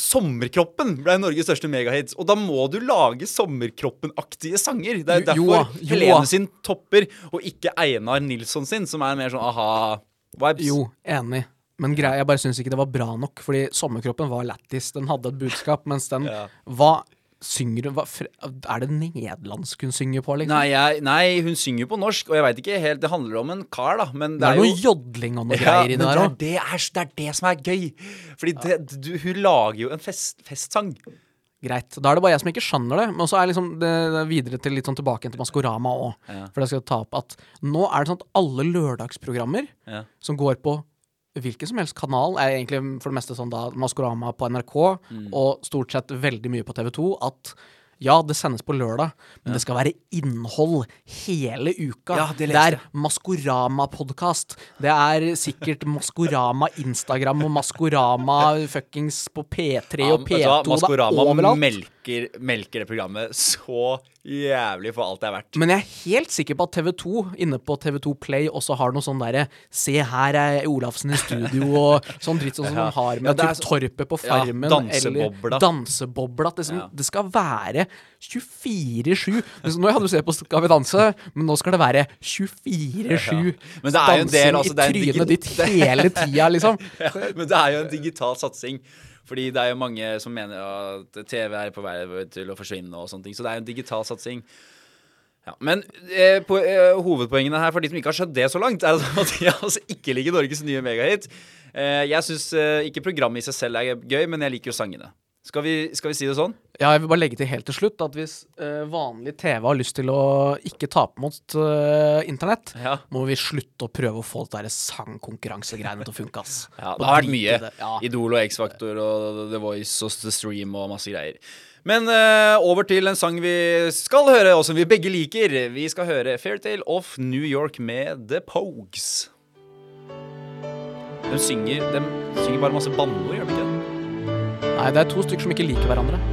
Speaker 2: Sommerkroppen ble Norges største megahit. Og da må du lage Sommerkroppen-aktige sanger. Det er
Speaker 3: Jo- jo
Speaker 2: derfor
Speaker 3: da, jo.
Speaker 2: Helene sin topper, og ikke Einar Nilsson sin, som er mer sånn aha-vibes.
Speaker 3: Jo, enig. Men greia, jeg bare syns ikke det var bra nok, fordi sommerkroppen var lættis. Den hadde et budskap, mens den
Speaker 2: Ja.
Speaker 3: Hva synger hun Er det nederlandsk hun synger på, liksom?
Speaker 2: Nei, jeg, nei, hun synger på norsk, og jeg veit ikke helt Det handler om en kar, da, men
Speaker 3: det
Speaker 2: det
Speaker 3: er
Speaker 2: er
Speaker 3: noe
Speaker 2: jo
Speaker 3: jodling og noe
Speaker 2: ja,
Speaker 3: greier i det der
Speaker 2: er,
Speaker 3: òg.
Speaker 2: det, er, det er det som er gøy. Fordi det, du, hun lager jo en fest, festsang.
Speaker 3: Greit. Da er det bare jeg som ikke skjønner det. Men så er liksom det, det er videre til litt sånn tilbake til Maskorama òg.
Speaker 2: Ja.
Speaker 3: For jeg skal ta opp at nå er det sånn at alle lørdagsprogrammer
Speaker 2: Ja.
Speaker 3: som går på hvilken som helst kanal, er egentlig for det meste sånn da Maskorama på NRK,
Speaker 2: Mm.
Speaker 3: og stort sett veldig mye på TV2, at ja, det sendes på lørdag, men det skal være innhold hele uka.
Speaker 2: Ja, det
Speaker 3: det er Maskorama-podkast. Det er sikkert Maskorama Instagram og Maskorama fuckings på P3
Speaker 2: Ja,
Speaker 3: og
Speaker 2: vet du hva?
Speaker 3: P2. Det er
Speaker 2: Maskorama melker, melker det programmet så jævlig for alt det er verdt.
Speaker 3: Men jeg er helt sikker på at TV2 inne på TV2 Play også har noe sånn derre Se her er Olafsen i studio, og sånn dritt sånn som <laughs>
Speaker 2: Ja.
Speaker 3: de har
Speaker 2: Ja,
Speaker 3: med
Speaker 2: er
Speaker 3: typ
Speaker 2: så-
Speaker 3: Torpet på
Speaker 2: Ja,
Speaker 3: Farmen.
Speaker 2: dansebobla.
Speaker 3: Eller dansebobla. Det, som,
Speaker 2: Ja.
Speaker 3: det skal være 24-7. Nå hadde du sett på Skal vi danse, men nå skal det være 24-7. <laughs>
Speaker 2: Men det er jo en del, altså,
Speaker 3: i trynet ditt hele tida, liksom. <laughs>
Speaker 2: Ja, men det er jo en digital satsing. Fordi det er jo mange som mener at TV er på vei til å forsvinne og sånne ting. Så det er jo en digital satsing. Ja, men eh, på, eh, hovedpoengene her for de som ikke har skjønt det så langt, er at <laughs> Mathias ikke liker Norges nye megahit. Eh, jeg syns eh, ikke programmet i seg selv er gøy, men jeg liker jo sangene. Skal vi, skal vi si det sånn?
Speaker 3: Ja, jeg vil bare legge til helt til slutt at hvis uh, vanlig TV har lyst til å ikke tape mot uh, internett,
Speaker 2: Ja.
Speaker 3: må vi slutte å prøve å få det der sangkonkurransegreiene til å funke, ass.
Speaker 2: Ja, det har vært mye.
Speaker 3: Ja.
Speaker 2: Idol og X-Factor og The Voice og The Stream og masse greier. Men uh, over til en sang vi skal høre, og som vi begge liker. Vi skal høre Fairtale of New York med The Pogues. De synger, de synger bare masse banneord, gjør de ikke det?
Speaker 3: Nei, det er to stykker som ikke liker hverandre. <laughs>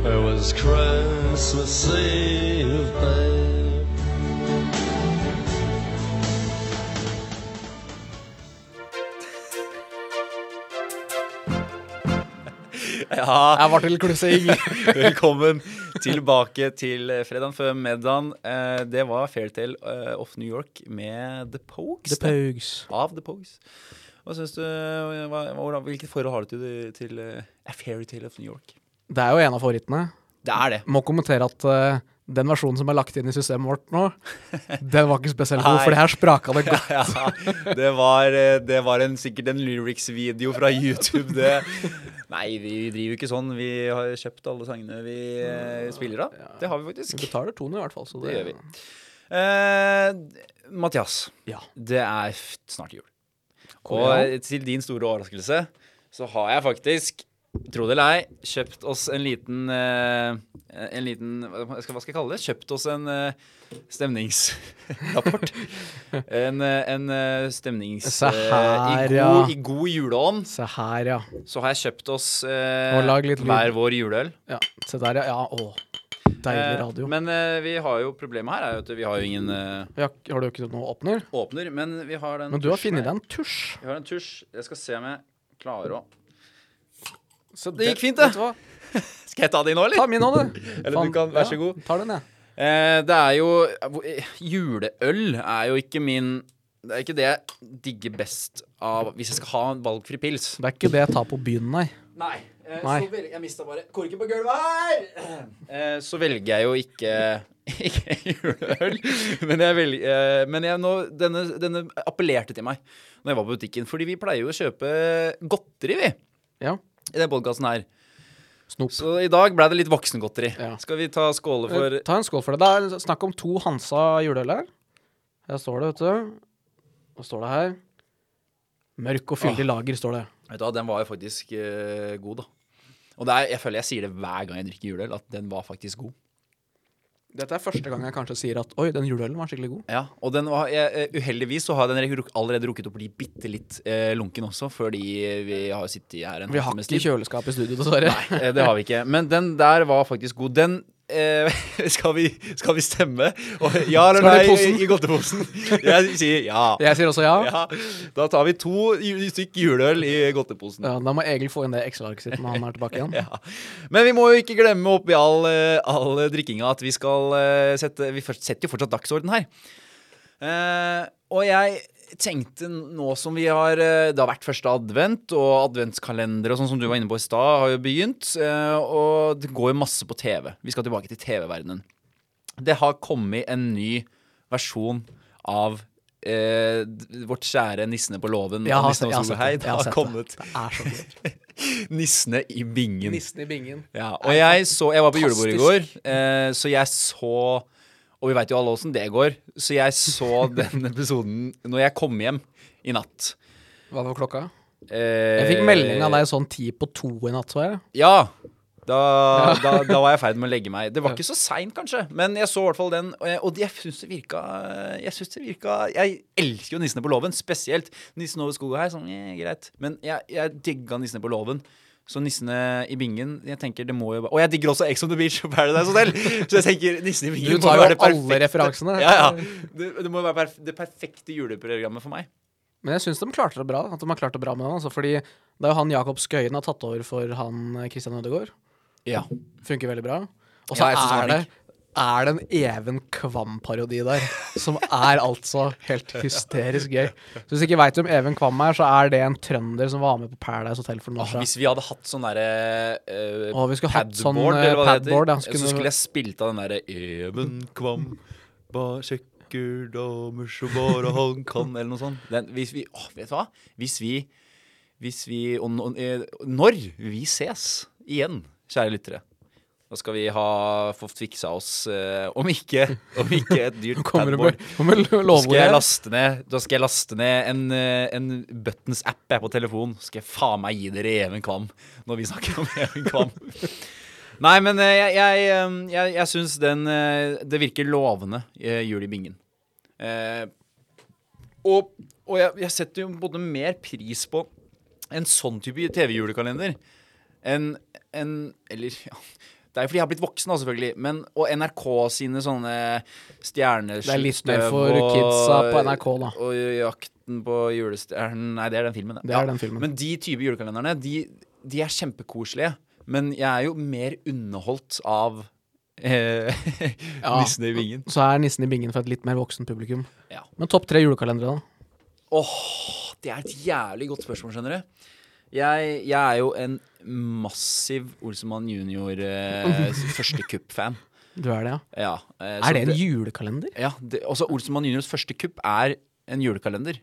Speaker 2: Ja,
Speaker 3: Jeg var til klussing. <laughs>
Speaker 2: velkommen tilbake til fredagen før middagen. Eh, det var Fairtale eh, of New York med The Pogues.
Speaker 3: The Pogues.
Speaker 2: Av The Pogues. Hva synes du, hva, hvordan, Hvilket forhold har du til, til uh, A Fairytale of New York?
Speaker 3: Det er jo en av favorittene.
Speaker 2: Det er det.
Speaker 3: Må kommentere at uh, den versjonen som er lagt inn i systemet vårt nå, <laughs> den var ikke spesielt god, for det her spraka det godt.
Speaker 2: Ja, det var, eh, det var en, sikkert en lyrics-video fra YouTube. Det. Nei, vi driver jo ikke sånn. Vi har kjøpt alle sangene vi uh, spiller av. Det har vi faktisk.
Speaker 3: Vi betaler tonen i hvert fall, så
Speaker 2: Det
Speaker 3: det,
Speaker 2: gjør vi. Uh, Mathias,
Speaker 3: Ja.
Speaker 2: det er snart jul. Og til din store overraskelse så har jeg faktisk, tro det eller ei, kjøpt oss en liten eh, En liten hva skal, jeg kalle det? Kjøpt oss en eh, stemningsrapport. <laughs> en eh, en stemnings...
Speaker 3: Se her,
Speaker 2: i,
Speaker 3: ja.
Speaker 2: god, I god juleånd
Speaker 3: Se her, ja.
Speaker 2: så har jeg kjøpt oss eh, hver vår juleøl.
Speaker 3: ja. Se der, ja. ja. Å, deilig
Speaker 2: Eh,
Speaker 3: radio.
Speaker 2: men eh, vi har jo problemet her er jo at vi har jo ingen eh,
Speaker 3: har, har du ikke noe åpner?
Speaker 2: åpner, men vi har den
Speaker 3: Men du har funnet deg en tusj.
Speaker 2: Vi har en tusj. Jeg skal se om jeg klarer å
Speaker 3: Så
Speaker 2: Det gikk fint, det. <laughs> Skal jeg ta din nå, eller?
Speaker 3: Ta min nå, du.
Speaker 2: Eller du kan- vær så god.
Speaker 3: Ja, tar den, jeg.
Speaker 2: Eh, det er jo eh, Juleøl er jo ikke min Det er ikke det jeg digger best av Hvis jeg skal ha en valgfri pils.
Speaker 3: Det er ikke det jeg tar på byen, nei.
Speaker 2: Nei. Eh,
Speaker 3: Nei.
Speaker 2: Så velger, jeg mista bare korken på gulvet her! <clears throat> Eh, så velger jeg jo ikke <laughs> ikke juleøl. Men jeg velger eh, Men jeg nå denne, denne appellerte til meg når jeg var på butikken. Fordi vi pleier jo å kjøpe godteri, vi,
Speaker 3: Ja.
Speaker 2: i den podkasten her.
Speaker 3: Snop.
Speaker 2: Så i dag ble det litt voksengodteri.
Speaker 3: Ja.
Speaker 2: Skal vi ta skåle for
Speaker 3: Eh, Ta en skål for det. Det er snakk om to Hansa juleøl her. Her står det, vet du. Hva står det her? Mørk og fyldig lager, står det.
Speaker 2: Vet du hva, Den var jo faktisk eh, god, da. Og er, jeg føler jeg sier det hver gang jeg drikker juleøl, at den var faktisk god.
Speaker 3: Dette er første gang jeg kanskje sier at oi, den juleølen var skikkelig god.
Speaker 2: Ja, Og den var, jeg, eh, uheldigvis så har den allerede rukket å bli bitte litt eh, lunken også, fordi vi har sittet her en
Speaker 3: Vi har ikke kjøleskap i studio, dessverre.
Speaker 2: Nei, Det har vi ikke. Men den der var faktisk god. Den eh, <laughs> skal, vi, skal vi stemme? Og, ja eller nei
Speaker 3: i
Speaker 2: i, godteposen? <laughs> Jeg sier ja.
Speaker 3: Jeg sier også ja.
Speaker 2: ja. Da tar vi to stykk juleøl i godteposen.
Speaker 3: Ja, Da må Egil få inn det Excel-arket sitt når han er tilbake igjen. <laughs>
Speaker 2: Ja. Men vi må jo ikke glemme oppi all, eh, all drikkinga at vi skal eh, sette Vi setter jo fortsatt dagsorden her. Eh, og jeg tenkte nå som vi har eh, Det har vært første advent, og adventskalender og sånn som du var inne på i stad, har jo begynt. eh, og det går jo masse på TV. Vi skal tilbake til TV-verdenen. Det har kommet en ny versjon av eh, vårt kjære Nissene på låven.
Speaker 3: ja,
Speaker 2: og Nissene og.
Speaker 3: Det har
Speaker 2: har kommet
Speaker 3: det. Er så kult. <laughs>
Speaker 2: Nissene i bingen.
Speaker 3: Nissene i bingen.
Speaker 2: Ja, og jeg så Jeg var på julebord i går, eh, så jeg så Og vi veit jo alle åssen det går, så jeg så <laughs> den episoden når jeg kom hjem i natt.
Speaker 3: Hva var klokka?
Speaker 2: Eh,
Speaker 3: Jeg fikk melding av deg sånn ti på to i natt, så jeg.
Speaker 2: Ja. Da, <laughs> da, da var jeg i ferd med å legge meg. Det var ikke så seint, kanskje, men jeg så i hvert fall den. Og, jeg, og jeg syns det virka Jeg synes det virka Jeg elsker jo Nissene på låven, spesielt. Nissen over skogen her, sånn, eh, greit. Men jeg, jeg digga Nissene på låven. Så Nissene i bingen jeg tenker det må jo bare... Og jeg digger også Ex on the Beach og Paradise Hotel. Så jeg tenker Nissene i bingen
Speaker 3: Du tar jo alle referansene.
Speaker 2: Ja, ja. Det, det må være det perfekte juleprogrammet for meg.
Speaker 3: Men jeg syns de klarte det bra. At de har klart det bra med den. Altså, fordi det er jo han Jakob Skøyen har tatt over for han Christian Ødegaard.
Speaker 2: Ja.
Speaker 3: Funker veldig bra. Og så
Speaker 2: Ja,
Speaker 3: er, det, er det en Even Kvam-parodi der, som er altså helt hysterisk gøy. Så hvis du ikke veit hvem Even Kvam er, så er det en trønder som var med på Paradise Hotel for noen år siden.
Speaker 2: hvis vi hadde hatt sånn derre
Speaker 3: uh, sånn,
Speaker 2: padboard, eller hva det heter,
Speaker 3: padboard, ja,
Speaker 2: så
Speaker 3: skulle-
Speaker 2: skulle jeg spilt av den derre Even Kvam, ba sjekker damer så bare han kan, eller noe sånt. Den, hvis vi Å, vet du hva? Hvis vi Hvis vi og, nå- eh, Når vi ses igjen, kjære lyttere da skal vi ha fått fiksa oss, eh, om ikke Om ikke et dyrt padboard. Da skal jeg laste ned, da skal jeg laste ned en, eh, en Buttons-app jeg på telefon. Så skal jeg faen meg gi dere Even Kvam når vi snakker om <laughs> Even Kvam. Nei, men eh, jeg, jeg, eh, jeg, jeg syns den Det virker lovende, jul i bingen. Eh, og og jeg, jeg setter jo både mer pris på en sånn type TV-julekalender enn en, Eller ja, det er jo fordi jeg har blitt voksen, da, selvfølgelig. Men, og NRK sine sånne stjernestøv
Speaker 3: Det er litt mer for kidsa på NRK, da.
Speaker 2: Og Jakten på julestjernen Nei, det er den filmen.
Speaker 3: Det er den filmen.
Speaker 2: Men de type julekalenderne, de, de er kjempekoselige. Men jeg er jo mer underholdt av eh, <laughs>
Speaker 3: Ja.
Speaker 2: Nissene i vingen.
Speaker 3: Så er Nissen i bingen for et litt mer voksen publikum.
Speaker 2: Ja.
Speaker 3: Men topp tre julekalendere, da?
Speaker 2: Åh, det er et jævlig godt spørsmål, skjønner du. Jeg, jeg er jo en massiv Olsemann junior eh, <laughs> første kupp-fan.
Speaker 3: Du er det, ja?
Speaker 2: Ja, eh,
Speaker 3: Er det en julekalender?
Speaker 2: Ja, det, også Olsenmann juniors første kupp er en julekalender.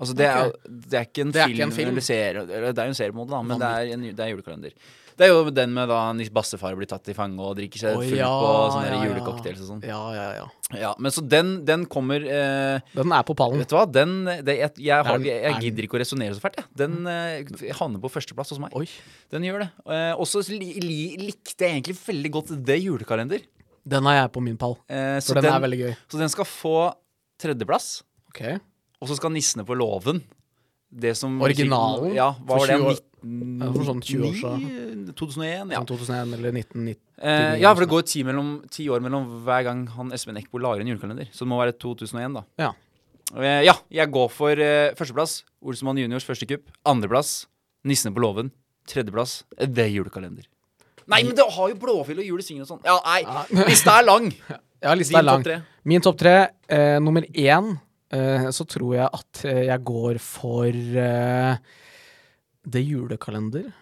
Speaker 2: Altså, det, er, det er ikke en
Speaker 3: Det
Speaker 2: film,
Speaker 3: ikke en film.
Speaker 2: eller serie, det er jo en seriemode, da, men det er, en, det er julekalender. Det er jo den med da Nils Bassefar blir tatt i fange og drikker seg
Speaker 3: Å,
Speaker 2: full
Speaker 3: ja,
Speaker 2: på sånne
Speaker 3: ja, ja.
Speaker 2: julecocktails og sånn.
Speaker 3: Ja, ja, ja.
Speaker 2: Ja, men så den, den kommer eh,
Speaker 3: Den er på pallen.
Speaker 2: Vet du hva, den det, jeg, jeg, har, jeg, jeg gidder ikke å resonnere så fælt, jeg. Den eh, havner på førsteplass hos meg.
Speaker 3: Oi.
Speaker 2: Den gjør det. Eh, også li, li, likte jeg egentlig veldig godt det Julekalender.
Speaker 3: Den har jeg på min pall.
Speaker 2: Eh, så,
Speaker 3: den,
Speaker 2: den,
Speaker 3: er veldig gøy.
Speaker 2: så den skal få tredjeplass.
Speaker 3: Ok.
Speaker 2: Og så skal Nissene på låven Det som
Speaker 3: Originalen?
Speaker 2: Ja, hva var det?
Speaker 3: 20 år-
Speaker 2: 19...
Speaker 3: Ja, for sånn 20 år
Speaker 2: 2001, ja.
Speaker 3: Sånn 2001 eller 1990.
Speaker 2: Eh, ja, for det går ti, mellom, ti år mellom hver gang han Espen Eckbo lager en julekalender. Så det må være 2001, da.
Speaker 3: Ja.
Speaker 2: Eh, ja, jeg går for eh, førsteplass. Olsemann juniors første kupp. Andreplass Nissene på låven. Tredjeplass The Julekalender. Nei, men det har jo Blåfjell og Jul i svingen og sånn. Ja, nei, <laughs> lista er lang. <laughs>
Speaker 3: Ja, lista
Speaker 2: Din
Speaker 3: er lang.
Speaker 2: Top.
Speaker 3: Min topp tre, eh, nummer én, eh, så tror jeg at eh, jeg går for eh, er Julekalender.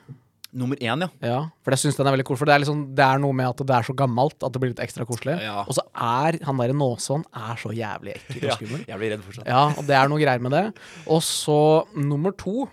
Speaker 2: Nummer én, ja.
Speaker 3: Ja, for jeg syns den er veldig koselig. For det er, liksom, det er noe med at det er så gammelt at det blir litt ekstra koselig.
Speaker 2: Ja.
Speaker 3: Og så er han derre Nåsån er så jævlig ekkel og
Speaker 2: ja. Jeg blir redd fortsatt.
Speaker 3: Ja, og det er noe greier med det. Og så nummer to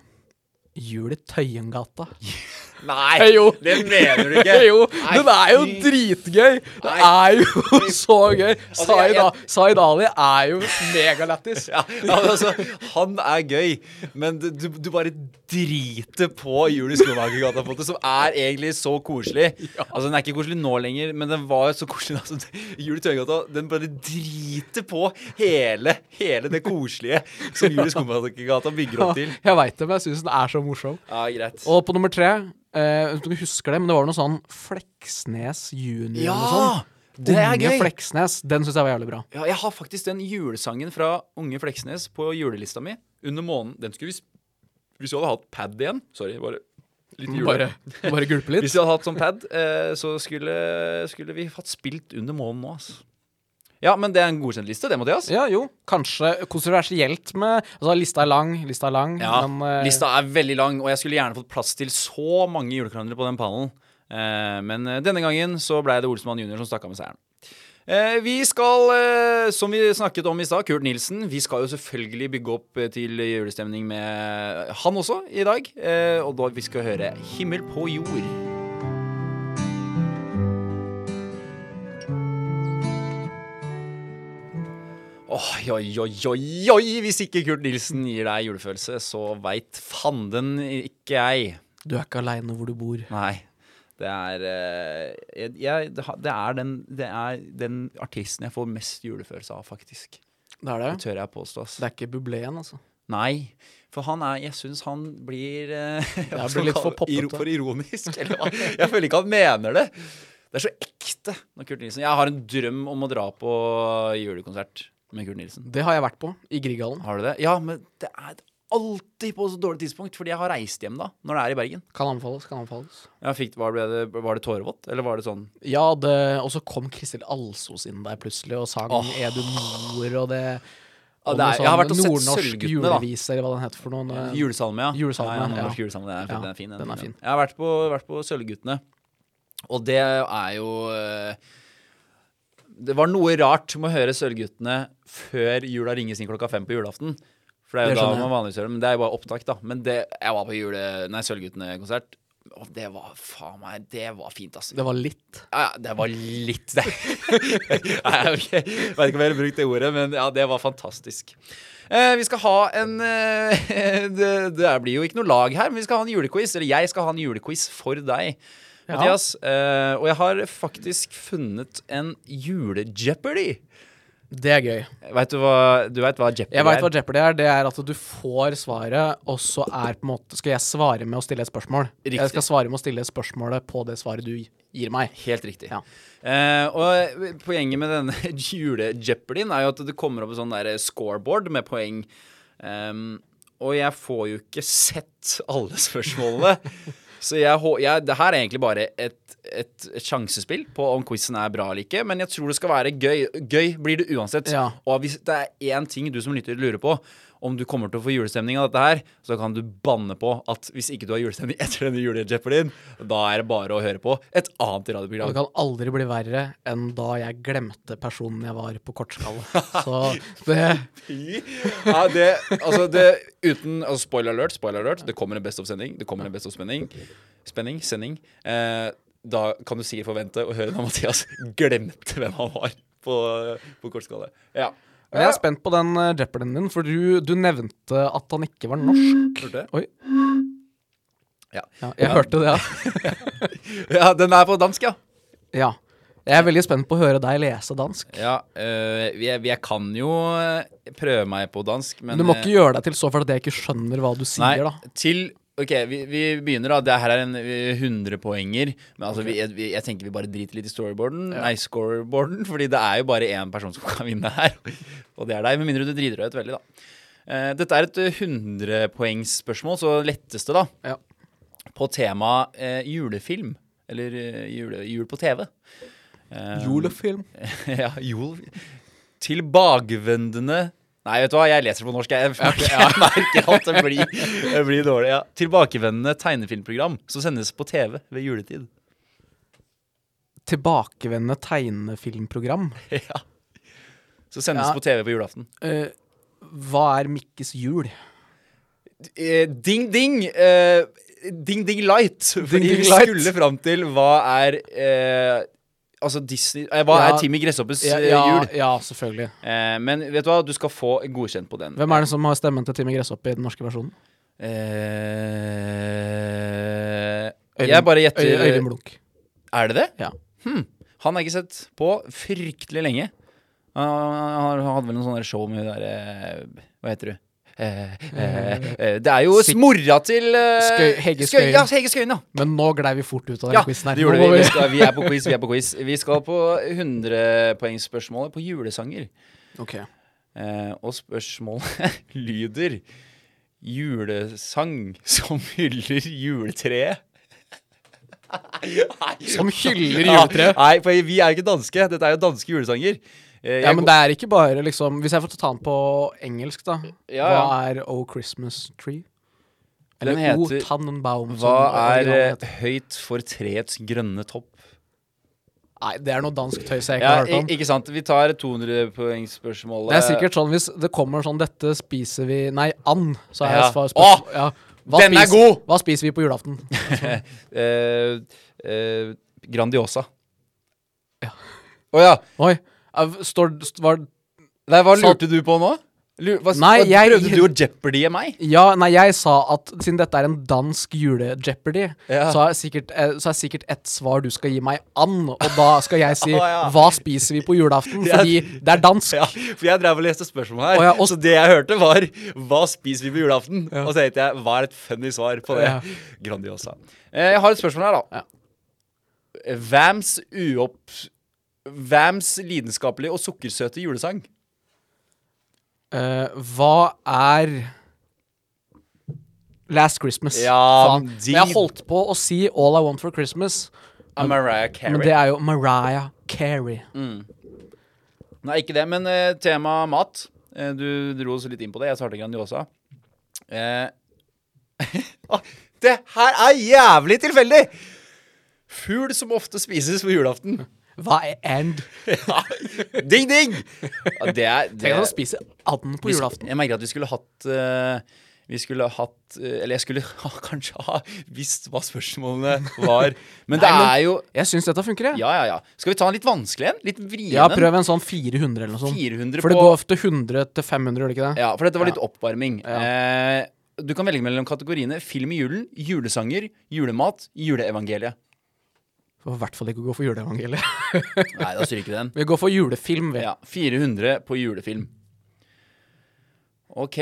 Speaker 3: Jul i Tøyengata. <laughs>
Speaker 2: Nei,
Speaker 3: hey,
Speaker 2: det mener du ikke. <laughs>
Speaker 3: jo,
Speaker 2: Nei,
Speaker 3: den er jo dritgøy! Det er jo <laughs> så gøy!
Speaker 2: Altså,
Speaker 3: Zaid A- Ali er jo megalættis. <laughs>
Speaker 2: Ja, ja, altså, han er gøy, men du, du, bare driter på Julie Skomakergata, som er egentlig så koselig. Altså, Den er ikke koselig nå lenger, men den var jo så koselig. Altså, Julie i Tøyegata, den bare driter på hele, hele det koselige som Julie Skomakergata bygger opp til.
Speaker 3: Jeg veit det, men jeg syns den er så morsom.
Speaker 2: Ja, greit.
Speaker 3: Og på nummer tre Hvis du husker det, men det var noe sånn Fleksnes junior eller noe sånt.
Speaker 2: Det er
Speaker 3: Unge
Speaker 2: gøy!
Speaker 3: Fleksnes. Den syns jeg var jævlig bra.
Speaker 2: Ja, jeg har faktisk den julesangen fra Unge Fleksnes på julelista mi. Under månen. Den skulle vi Hvis vi hadde hatt pad igjen Sorry, bare litt jule.
Speaker 3: Bare, bare gulpe litt.
Speaker 2: Hvis vi hadde hatt sånn pad, eh, så skulle, skulle vi hatt spilt under månen nå, altså. Ja, men det er en godkjent liste, det, Mathias.
Speaker 3: Ja, jo. Kanskje kontroversielt med Altså, lista er lang, lista er lang,
Speaker 2: Ja,
Speaker 3: men uh,
Speaker 2: Lista er veldig lang, og jeg skulle gjerne fått plass til så mange julekalendere på den pallen. Uh, men eh, denne gangen så ble det Olsmann jr. som stakk av med seieren. Vi skal, som vi snakket om i stad, Kurt Nilsen. Vi skal jo selvfølgelig bygge opp til julestemning med han også i dag. Og da vi skal høre 'Himmel på jord'. Oi, oi, oi, oi! Hvis ikke Kurt Nilsen gir deg julefølelse, så veit fanden ikke jeg.
Speaker 3: du er ikke aleine hvor du bor.
Speaker 2: Nei. Det er eh, jeg, jeg, det er den, det er den artisten jeg får mest julefølelse av, faktisk.
Speaker 3: Det er det.
Speaker 2: Det tør jeg påstå.
Speaker 3: Det er ikke Bublé-en, altså.
Speaker 2: Nei. For han er Jeg syns han blir eh, <laughs> hva
Speaker 3: blir litt for poppete.
Speaker 2: For ironisk. <laughs> Eller hva? Jeg føler ikke han mener det. Det er så ekte når Kurt Nilsen Jeg har en drøm om å dra på julekonsert med Kurt Nilsen.
Speaker 3: Det har jeg vært på, i Grieghallen.
Speaker 2: Har du det? Ja, men det er alltid på så dårlig tidspunkt, fordi jeg har reist hjem da, når det er i Bergen.
Speaker 3: Kan anbefales, kan anbefales.
Speaker 2: Ja, fikk, var, det, var det tårevått, eller var det sånn
Speaker 3: Ja, det, og så kom Kristel Alsos inn der plutselig og sang
Speaker 2: oh.
Speaker 3: 'Er du mor' og det
Speaker 2: Ja, det er- jeg har vært og sett Sølvguttene, da.
Speaker 3: eller hva den heter for noen.
Speaker 2: Julesalme, ja.
Speaker 3: Julesalme,
Speaker 2: ja, ja,
Speaker 3: ja.
Speaker 2: nordnorsk julesalme. Den er,
Speaker 3: Ja,
Speaker 2: den er fin.
Speaker 3: den er fin.
Speaker 2: Jeg har vært på, vært på Sølvguttene, og det er jo eh, Det var noe rart med å høre Sølvguttene før jula ringes inn klokka fem på julaften. For det er jo da man vanligvis gjør det, men det er jo bare opptak, da. Men det, jeg var på jule, nei, Sølvguttene-konsert, og det var faen meg Det var fint, altså.
Speaker 3: Det var litt.
Speaker 2: Ja, ja, det var litt det. <laughs> Nei, okay. Jeg vet ikke om jeg har brukt det ordet, men ja, det var fantastisk. Eh, vi skal ha en eh, <laughs> det, det blir jo ikke noe lag her, men vi skal ha en julequiz. Eller jeg skal ha en julequiz for deg,
Speaker 3: Ja.
Speaker 2: Mathias. Uh, og jeg har faktisk funnet en jule-Jeopardy.
Speaker 3: Det er gøy.
Speaker 2: Vet du hva, du vet hva Jeopardy
Speaker 3: Jeg vet hva? Jeopardy er. Det er at du får svaret, og så er på en måte Skal jeg svare med å stille et spørsmål?
Speaker 2: Riktig.
Speaker 3: Jeg skal svare med å stille spørsmålet på det svaret du gir meg.
Speaker 2: Helt riktig.
Speaker 3: Ja.
Speaker 2: Uh, og poenget med denne <laughs> jule-jeopardyen er jo at det kommer opp en sånn der scoreboard med poeng. Um, og jeg får jo ikke sett alle spørsmålene. <laughs> Så jeg, jeg, det her er egentlig bare et, et, et sjansespill på om quizen er bra eller ikke. Men jeg tror det skal være gøy. Gøy blir det uansett.
Speaker 3: Ja.
Speaker 2: Og hvis det er én ting du som lytter lurer på, om du kommer til å få julestemning av dette her, så kan du banne på at hvis ikke du har julestemning <laughs> etter denne jule-jeopardyen, da er det bare å høre på et annet
Speaker 3: Og det kan aldri bli verre enn da jeg glemte personen jeg var på kortskalle. <laughs> Så det
Speaker 2: Ja, det, altså det uten altså Spoiler alert, spoiler alert. Det kommer en Best of-sending. Det kommer en Best of-spenning. Spenning, sending. Eh, da kan du sikkert forvente å høre da Mathias glemte hvem han var på, på kortskalle. Ja.
Speaker 3: Men jeg er spent på den uh, Jeopardyen din, for du, du nevnte at han ikke var norsk.
Speaker 2: Hørte jeg?
Speaker 3: Oi.
Speaker 2: Ja.
Speaker 3: Ja, jeg hørte det, ja. <laughs>
Speaker 2: ja, den er på dansk, ja.
Speaker 3: ja. Jeg er veldig spent på å høre deg lese dansk.
Speaker 2: Ja, øh, jeg, jeg kan jo øh, prøve meg på dansk, men
Speaker 3: du må
Speaker 2: øh,
Speaker 3: ikke gjøre deg til så for at jeg ikke skjønner hva du sier,
Speaker 2: Nei,
Speaker 3: da.
Speaker 2: til Ok, vi, vi begynner da. Det her er en øh, 100-poenger. Men altså, vi, jeg, tenker vi bare driter litt i storyboarden. Nei, scoreboarden. <laughs> Fordi det er jo bare én person som kan vinne her. Og det er deg, med mindre du driter deg ut veldig, da. Uh, dette er et øh, 100-poengsspørsmål, så letteste, da.
Speaker 3: Ja.
Speaker 2: På tema uh, julefilm. Eller uh, jule, jul på TV. Eh,
Speaker 3: Julefilm. <laughs>
Speaker 2: ja, jul Tilbakevendende Nei, vet du hva, jeg leser på norsk. Jeg, <laughs> jeg merker at det blir, det blir dårlig. Ja. Tilbakevendende tegnefilmprogram som sendes på TV ved juletid.
Speaker 3: Tilbakevendende tegnefilmprogram. <laughs>
Speaker 2: Ja. Som sendes
Speaker 3: Ja.
Speaker 2: på TV på julaften.
Speaker 3: Uh, hva er Mikkes jul?
Speaker 2: Eh, ding, ding! Uh, ding, ding light. Fordi
Speaker 3: Ding, Ding
Speaker 2: vi skulle fram til hva er Altså Disney eh, Hva
Speaker 3: Ja.
Speaker 2: er Timmy Gresshoppes
Speaker 3: Ja,
Speaker 2: eh,
Speaker 3: ja,
Speaker 2: jul?
Speaker 3: ja, selvfølgelig.
Speaker 2: Eh, men vet du hva, du skal få godkjent på den.
Speaker 3: Hvem er det som har stemmen til Timmy Gresshoppe i den norske versjonen?
Speaker 2: Eh,
Speaker 3: Øyvind-
Speaker 2: jeg bare gjetter
Speaker 3: Øy- Øyvind Blunk.
Speaker 2: Er det det?
Speaker 3: Ja.
Speaker 2: Hmm. Han har jeg ikke sett på fryktelig lenge. Han, hadde vel noen sånne show med hun derre Hva heter du? Eh, eh, eh, Det er jo
Speaker 3: Sik-
Speaker 2: mora til
Speaker 3: Skøy- Hege
Speaker 2: Skøy-
Speaker 3: Skøyen.
Speaker 2: Ja, Hege Skøyen, ja.
Speaker 3: Men nå glei vi fort ut av den
Speaker 2: Ja,
Speaker 3: quizen her.
Speaker 2: vi. Vi, skal, vi er på quiz. Vi er på quiz Vi skal på 100-poengsspørsmålet på julesanger.
Speaker 3: Ok.
Speaker 2: Eh, og spørsmålet <laughs> lyder Julesang som hyller juletreet.
Speaker 3: Som hyller juletreet?
Speaker 2: Nei, for vi er jo ikke danske. Dette er jo danske julesanger. Eh,
Speaker 3: Ja, men det er ikke bare liksom Hvis jeg får ta den på engelsk, da.
Speaker 2: Ja,
Speaker 3: Hva er O Christmas Tree?
Speaker 2: Den
Speaker 3: Eller O
Speaker 2: heter-
Speaker 3: Tannenbaum.
Speaker 2: Hva er eh,
Speaker 3: heter.
Speaker 2: høyt for treets grønne topp?
Speaker 3: Nei, det er noe dansk tøys jeg ikke
Speaker 2: Ja,
Speaker 3: har hørt om.
Speaker 2: ikke sant. Vi tar 200-poengsspørsmålet.
Speaker 3: Det er sikkert sånn hvis det kommer sånn 'Dette spiser vi Nei, and', så er
Speaker 2: Ja.
Speaker 3: jeg svar
Speaker 2: Åh!
Speaker 3: Ja. Hva
Speaker 2: Den er god!
Speaker 3: Hva spiser vi på julaften? <laughs>
Speaker 2: Eh, eh, Grandiosa.
Speaker 3: Ja.
Speaker 2: Å ja.
Speaker 3: Oi. Står var,
Speaker 2: Nei, hva lurte du på nå? Lur, hva,
Speaker 3: Nei,
Speaker 2: hva
Speaker 3: jeg-
Speaker 2: Prøvde du å jeopardye meg?
Speaker 3: Ja, nei, jeg sa at siden dette er en dansk jule-jeopardy,
Speaker 2: Ja.
Speaker 3: så, eh, så er sikkert et svar du skal gi meg an. og da skal jeg si
Speaker 2: Å, <laughs> ja.
Speaker 3: 'Hva spiser vi på julaften?' Fordi det er dansk.
Speaker 2: Ja, for jeg drev og leste spørsmål her,
Speaker 3: Å, ja, og-
Speaker 2: så det jeg hørte var Hva spiser vi på julaften? Og så tenkte jeg, hva er et funny svar på det? Grandiosa. Eh, jeg har et spørsmål her, da. Vams uopp... Vams lidenskapelige og sukkersøte julesang.
Speaker 3: Eh, hva er Last Christmas?
Speaker 2: Ja,
Speaker 3: Faen.
Speaker 2: de-
Speaker 3: Jeg holdt på å si All I Want for Christmas,
Speaker 2: Av Mariah Carey.
Speaker 3: men det er jo Mariah Carey.
Speaker 2: Nei, ikke det, men eh, tema mat. Eh, du dro oss litt inn på det. Jeg svarte Grandiosa. Eh, <laughs> ah, det her er jævlig tilfeldig! Fugl som ofte spises på julaften.
Speaker 3: Hva er and?
Speaker 2: Ja. <laughs> Ding, ding! Ja, det er det,
Speaker 3: Tenk at han spiser and på julaften.
Speaker 2: Jeg merker at vi skulle hatt uh, Vi skulle hatt eh, Eller jeg skulle <laughs> ha, kanskje ha visst hva spørsmålene var. Men det
Speaker 3: Nei, men-
Speaker 2: er jo
Speaker 3: Jeg syns dette funker, jeg.
Speaker 2: Ja, ja, ja. Skal vi ta en litt vanskelig en? Litt vrien
Speaker 3: Ja, prøv en sånn 400 eller noe sånt.
Speaker 2: 400
Speaker 3: For det går ofte 100 til 500, gjør det ikke det?
Speaker 2: Ja, for dette var litt
Speaker 3: Ja.
Speaker 2: oppvarming.
Speaker 3: Ja.
Speaker 2: Eh, du kan velge mellom kategoriene film i julen, julesanger, julemat, juleevangeliet.
Speaker 3: Får i hvert fall ikke gå for juleevangeliet. <laughs>
Speaker 2: Nei, da stryker den.
Speaker 3: Vi går for julefilm, vi.
Speaker 2: Ja, 400 på julefilm. OK.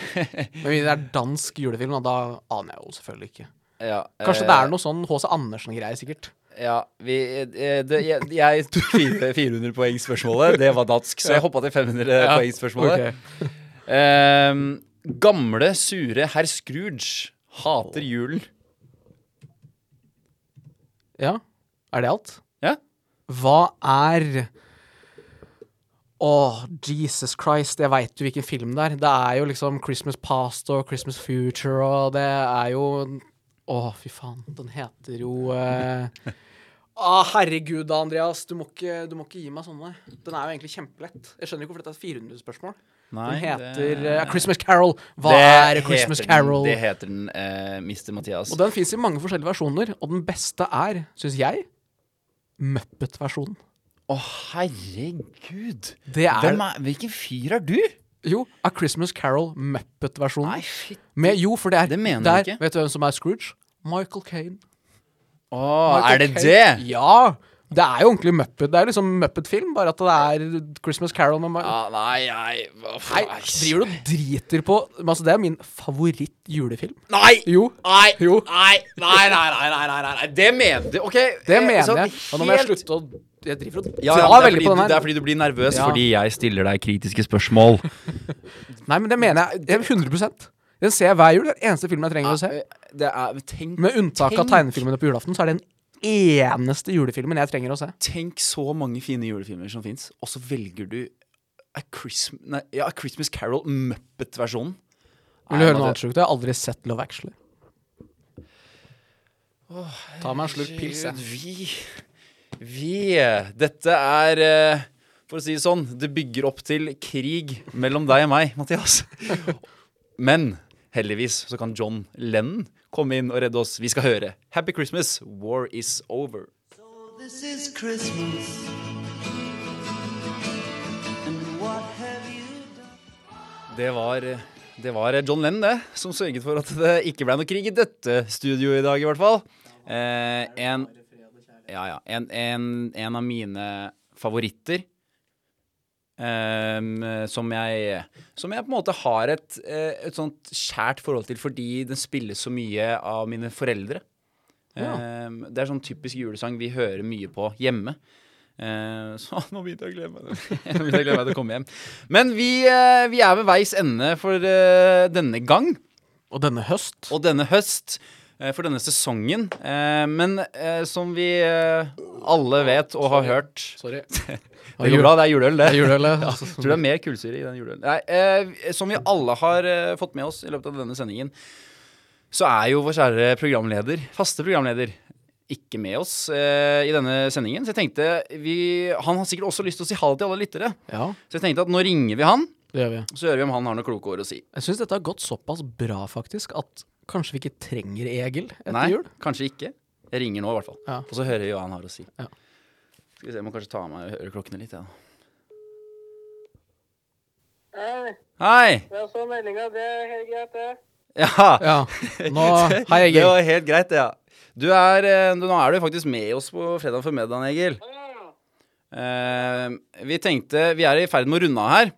Speaker 2: <laughs>
Speaker 3: Men hvis det er dansk julefilm, da, aner jeg jo selvfølgelig ikke.
Speaker 2: Ja,
Speaker 3: Kanskje
Speaker 2: eh,
Speaker 3: det er noe sånn H.C. Andersen-greie, sikkert.
Speaker 2: Ja, vi eh, det, Jeg, jeg tok 400 poeng-spørsmålet. Det var dansk, så jeg hoppa til 500 poeng-spørsmålet.
Speaker 3: okay.
Speaker 2: um, gamle, sure herr Scrooge hater julen.
Speaker 3: Ja. Er det alt?
Speaker 2: Ja.
Speaker 3: Hva er Åh, Jesus Christ, jeg veit jo hvilken film det er. Det er jo liksom Christmas Past og Christmas Future, og det er jo Å, fy faen. Den heter jo eh... Å, herregud, da, Andreas. Du må, ikke, du må ikke gi meg sånne. Den er jo egentlig kjempelett. Jeg skjønner ikke hvorfor dette er et 400-spørsmål. Den heter eh, Christmas Carol. Hva
Speaker 2: Det
Speaker 3: er Christmas Carol?
Speaker 2: Den, det heter den, uh, Mr. Mathias.
Speaker 3: Og den fins i mange forskjellige versjoner, og den beste er, syns jeg, Muppet-versjonen.
Speaker 2: Å, herregud.
Speaker 3: Det er
Speaker 2: er, hvilken fyr er du?
Speaker 3: Jo, A Christmas Carol Muppet-versjonen.
Speaker 2: Nei, shit.
Speaker 3: Med- Jo, for det er
Speaker 2: Det mener
Speaker 3: det er-
Speaker 2: ikke.
Speaker 3: Vet du hvem som er Scrooge? Michael Caine.
Speaker 2: Å,
Speaker 3: Michael
Speaker 2: er det
Speaker 3: Kane.
Speaker 2: det?
Speaker 3: Ja! Det er jo ordentlig Muppet. Det er liksom Muppet-film, bare at det er Christmas Carol med meg.
Speaker 2: Ja, nei,
Speaker 3: nei,
Speaker 2: Nei,
Speaker 3: driver du og driter på Altså, det er min favoritt-julefilm.
Speaker 2: Nei!
Speaker 3: Jo.
Speaker 2: Nei,
Speaker 3: Jo.
Speaker 2: nei, nei, nei, nei, nei, nei. Det mener du. OK.
Speaker 3: Det
Speaker 2: eh,
Speaker 3: mener
Speaker 2: sånn
Speaker 3: jeg. Og nå må jeg slutte å Jeg driver og
Speaker 2: Ja, ja, det, er fordi
Speaker 3: på
Speaker 2: du, det er fordi du blir nervøs
Speaker 3: Ja.
Speaker 2: fordi jeg stiller deg kritiske spørsmål. <laughs>
Speaker 3: Nei, men det mener jeg. jeg 100 Den ser jeg hver jul. Det er den eneste filmen jeg trenger å se.
Speaker 2: Det er, tenk,
Speaker 3: Med unntak av
Speaker 2: tenk-
Speaker 3: tegnefilmene på julaften, så er det den eneste julefilmen jeg trenger å se.
Speaker 2: Tenk så mange fine julefilmer som fins, og så velger du A Christmas, nei, ja, A Christmas Carol Muppet-versjonen.
Speaker 3: Vil du høre noe annet sjukt? Jeg har aldri sett Love Actually. Ta meg en slurk pils, jeg.
Speaker 2: Vi Vi Dette er uh, For å si det sånn, det bygger opp til krig mellom deg og meg, Mathias. <laughs> Men heldigvis så kan John Lennon komme inn og redde oss. Vi skal høre Happy Christmas, War Is Over.
Speaker 5: This is Christmas. And what have you done?
Speaker 2: Det var, det var John Lennon, det, som sørget for at det ikke ble noe krig i dette studioet i dag, i hvert fall. Eh, en, ja, ja, en, en, en av mine favoritter eh, som jeg Som jeg på en måte har et, eh, et sånt kjært forhold til fordi den spilles så mye av mine foreldre. Eh, det er sånn typisk julesang vi hører mye på hjemme. Uh, så <laughs> nå begynte jeg å glede meg <laughs> Nå begynte jeg å glede meg til å komme hjem. Men vi, uh, vi er ved veis ende for uh, denne gang
Speaker 3: Og denne høst
Speaker 2: og denne høst. Eh, For denne sesongen. Eh, Men eh, som vi alle vet og har hørt
Speaker 3: Sorry. <laughs>
Speaker 2: Det går bra, det er juleøl, det.
Speaker 3: Det er juleøl, <laughs>
Speaker 2: Ja, tror det er mer kullsyre i den juleølen. Nei, eh, som vi alle har fått med oss i løpet av denne sendingen, så er jo vår kjære programleder, faste programleder, ikke med oss eh, i denne sendingen. Så jeg tenkte vi, Han har sikkert også lyst til å si ha det til alle lyttere.
Speaker 3: Ja,
Speaker 2: Så jeg tenkte at nå ringer vi han,
Speaker 3: det gjør vi.
Speaker 2: så hører vi om han har noen kloke ord å si.
Speaker 3: Jeg syns dette har gått såpass bra, faktisk, at kanskje vi ikke trenger Egil etter
Speaker 2: Nei,
Speaker 3: jul.
Speaker 2: kanskje ikke. Jeg ringer nå, i hvert fall.
Speaker 3: Ja.
Speaker 2: Og så hører vi hva han har å si.
Speaker 3: Ja.
Speaker 2: Skal vi se, jeg må kanskje ta av meg øreklokkene litt, ja.
Speaker 4: Hei,
Speaker 2: Hei!
Speaker 4: jeg så meldinga. Det er helt greit, det.
Speaker 2: Ja.
Speaker 3: Ja. Nå <laughs> Hei,
Speaker 2: Det var helt greit, det, ja. Du er, eh, du, nå er du faktisk med oss på fredag for middagen, Egil. Uh, vi tenkte Vi er i ferd med å runde av her.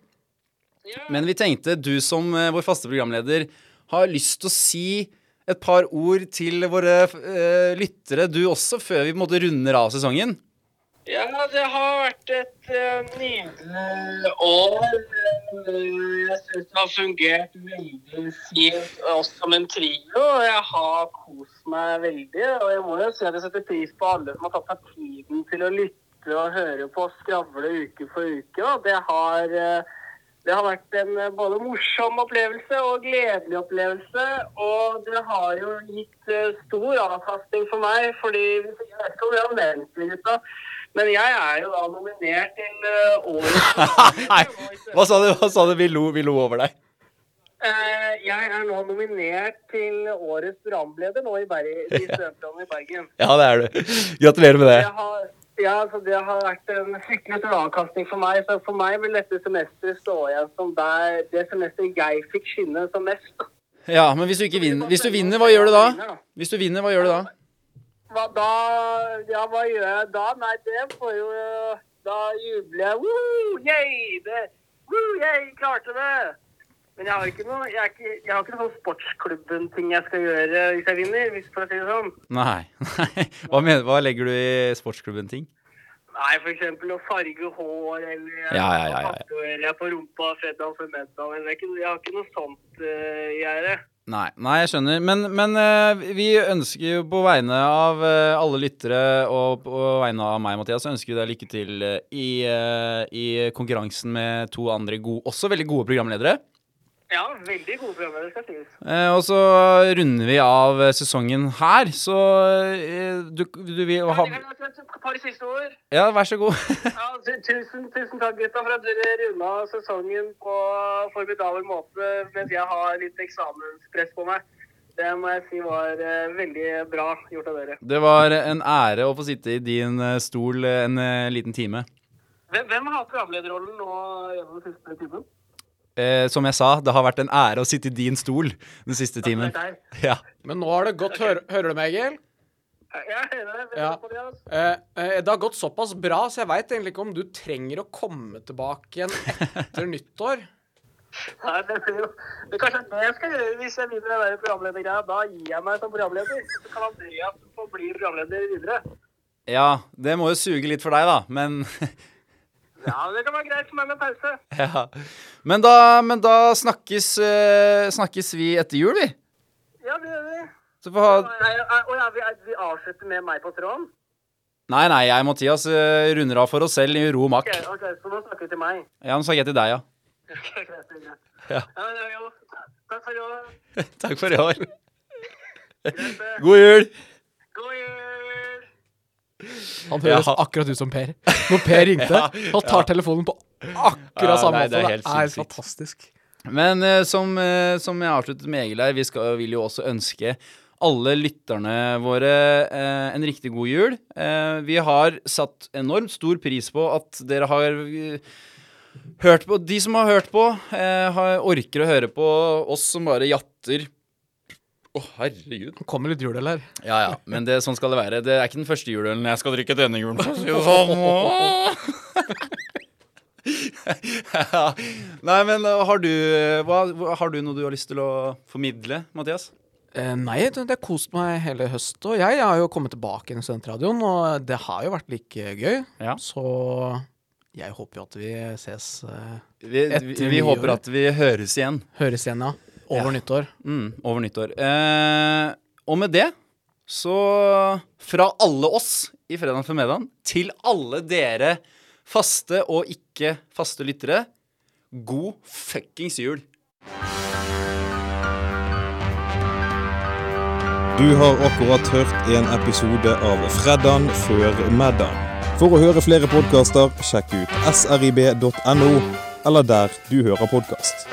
Speaker 2: Men vi tenkte du som eh, vår faste programleder har lyst til å si et par ord til våre uh, lyttere, du også, før vi på en måte runder av sesongen.
Speaker 4: Ja, det har vært et uh, nydelig år. Jeg syns det har fungert veldig fint, oss som en trio. og Jeg har kost meg veldig. Og jeg må jo si at jeg setter pris på alle som har tatt seg tiden til å lytte og høre på oss skravle uke for uke. Og det har eh, det har vært en eh, både morsom opplevelse og gledelig opplevelse. Og det har jo gitt eh, stor avkastning for meg, fordi Jeg vet ikke om jeg har nevnt det, gutta, men jeg er jo da nominert til uh, årets <laughs>
Speaker 2: Nei, hva sa du? Hva sa du? Vi lo, vi lo over deg.
Speaker 4: Eh, Jeg er nå nominert til årets programleder nå i, Berg i <laughs> Studentradioen i Bergen.
Speaker 2: Ja, det er du. Gratulerer med det.
Speaker 4: Jeg har, ja, altså det har vært en fryktelig stor avkastning for meg. Så for meg vil dette semesteret stå igjen som der, det semesteret jeg fikk skinne som mest.
Speaker 2: Ja, men hvis du ikke vinner Hvis du vinner, hva gjør du da? Hvis du vinner, hva gjør du da?
Speaker 4: Hva, da, ja, hva gjør jeg da? Nei, det får jo Da jubler jeg. Woo, yay! Det, woo, yay, klarte det! Men jeg har ikke noe Jeg, ikke, jeg har ikke noe sånn sportsklubben-ting jeg skal gjøre hvis jeg vinner, hvis for å si det sånn.
Speaker 2: Nei. <laughs> nei. Hva, mener, hva legger du i sportsklubben-ting?
Speaker 4: Nei, eksempel å farge hår, eller
Speaker 2: Ja, ja, ja, ja, ja.
Speaker 4: på rumpa fredag for middag. eller Jeg har ikke noe sånt uh, i gjerdet.
Speaker 2: Nei, nei, jeg skjønner. Men, men uh, vi ønsker jo på vegne av uh, alle lyttere og på vegne av meg, Mathias, så ønsker vi deg lykke til i, i konkurransen med to andre gode, også veldig gode programledere.
Speaker 4: Ja, veldig gode programmer, det skal sies.
Speaker 2: Eh, og så runder vi av sesongen her, så eh, du, du vil ha
Speaker 4: Ja, Et par siste ord.
Speaker 2: Ja, vær så god. <laughs>
Speaker 4: Ja, tusen, tusen takk, gutta, for at dere runda sesongen på formidabel måte mens jeg har litt eksamenspress på meg. Det må jeg si var eh, veldig bra gjort av dere.
Speaker 2: Det var en ære å få sitte i din eh, stol en eh, liten time.
Speaker 4: Hvem, hvem har hatt programlederrollen nå gjennom den siste timen?
Speaker 2: Eh, som jeg sa, det har vært en ære å sitte i din stol den siste timen. Ja.
Speaker 3: Men nå har det gått Hører, hører du meg, Egil?
Speaker 4: Jeg hører deg.
Speaker 3: Ja.
Speaker 4: det, altså.
Speaker 3: Eh, eh, det har gått såpass bra, så jeg veit egentlig ikke om du trenger å komme tilbake igjen etter <laughs> nyttår.
Speaker 4: Nei, det blir jo det er kanskje det jeg skal gjøre hvis jeg vinner den der programledergreia. Da gir jeg meg som programleder. Så kan Andreas få bli programleder videre.
Speaker 2: ja, det må jo suge litt for deg, da, men <laughs>
Speaker 4: Ja, det kan være greit for meg med pause. <laughs>
Speaker 2: Ja. Men da, men da snakkes, eh, snakkes vi etter jul, vi.
Speaker 4: Ja, det gjør vi.
Speaker 2: Så får ha
Speaker 4: Nei, Og ja, vi, vi avslutter med meg på tråden?
Speaker 2: Nei, nei, jeg og Mathias eh, runder av for oss selv i ro og mak.
Speaker 4: Ok, ok, så nå snakker vi til meg.
Speaker 2: Ja, nå snakker jeg til deg, ja. <laughs>
Speaker 4: Ok, greit, greit.
Speaker 2: Ja.
Speaker 4: Ja, men det er jo Takk for i år. <laughs>
Speaker 2: Takk for i år.
Speaker 4: Greit, det.
Speaker 2: God jul.
Speaker 3: Han høres
Speaker 2: har...
Speaker 3: akkurat ut som Per. Når Per ringte, <laughs> han tar telefonen på akkurat samme måte.
Speaker 2: det er
Speaker 3: Det er fantastisk.
Speaker 2: Men uh, som, uh, som jeg avsluttet med Egil her, vi skal, vil jo også ønske alle lytterne våre eh, en riktig god jul. Vi har satt enormt stor pris på at dere har hørt på De som har hørt på, har, orker å høre på oss som bare jatter. Å, herregud.
Speaker 3: Kommer litt juleøl her.
Speaker 2: Ja, ja, men det, sånn skal det være. Det er ikke den første juleølen jeg skal drikke denne julen. for å si det <laughs> sånn. Ja. Nei, men uh, har du, hva, har du noe du har lyst til å formidle, Mathias?
Speaker 3: Eh, nei, det har kost meg hele høst. Og jeg har jo kommet tilbake i studentradioen, og det har jo vært like gøy.
Speaker 2: Ja.
Speaker 3: Så jeg håper jo at vi ses eh,
Speaker 2: Vi,
Speaker 3: Etter
Speaker 2: vi, vi håper at vi høres igjen
Speaker 3: Høres igjen, ja. Over
Speaker 2: Ja.
Speaker 3: nyttår.
Speaker 2: mm, over nyttår. Eh, og med det så Fra alle oss i Fredag for middagen til alle dere faste og ikke faste lyttere, god fuckings jul.
Speaker 6: Du har akkurat hørt en episode av Fredan før middag. For å høre flere podkaster, sjekk ut srib.no, eller der du hører podkast.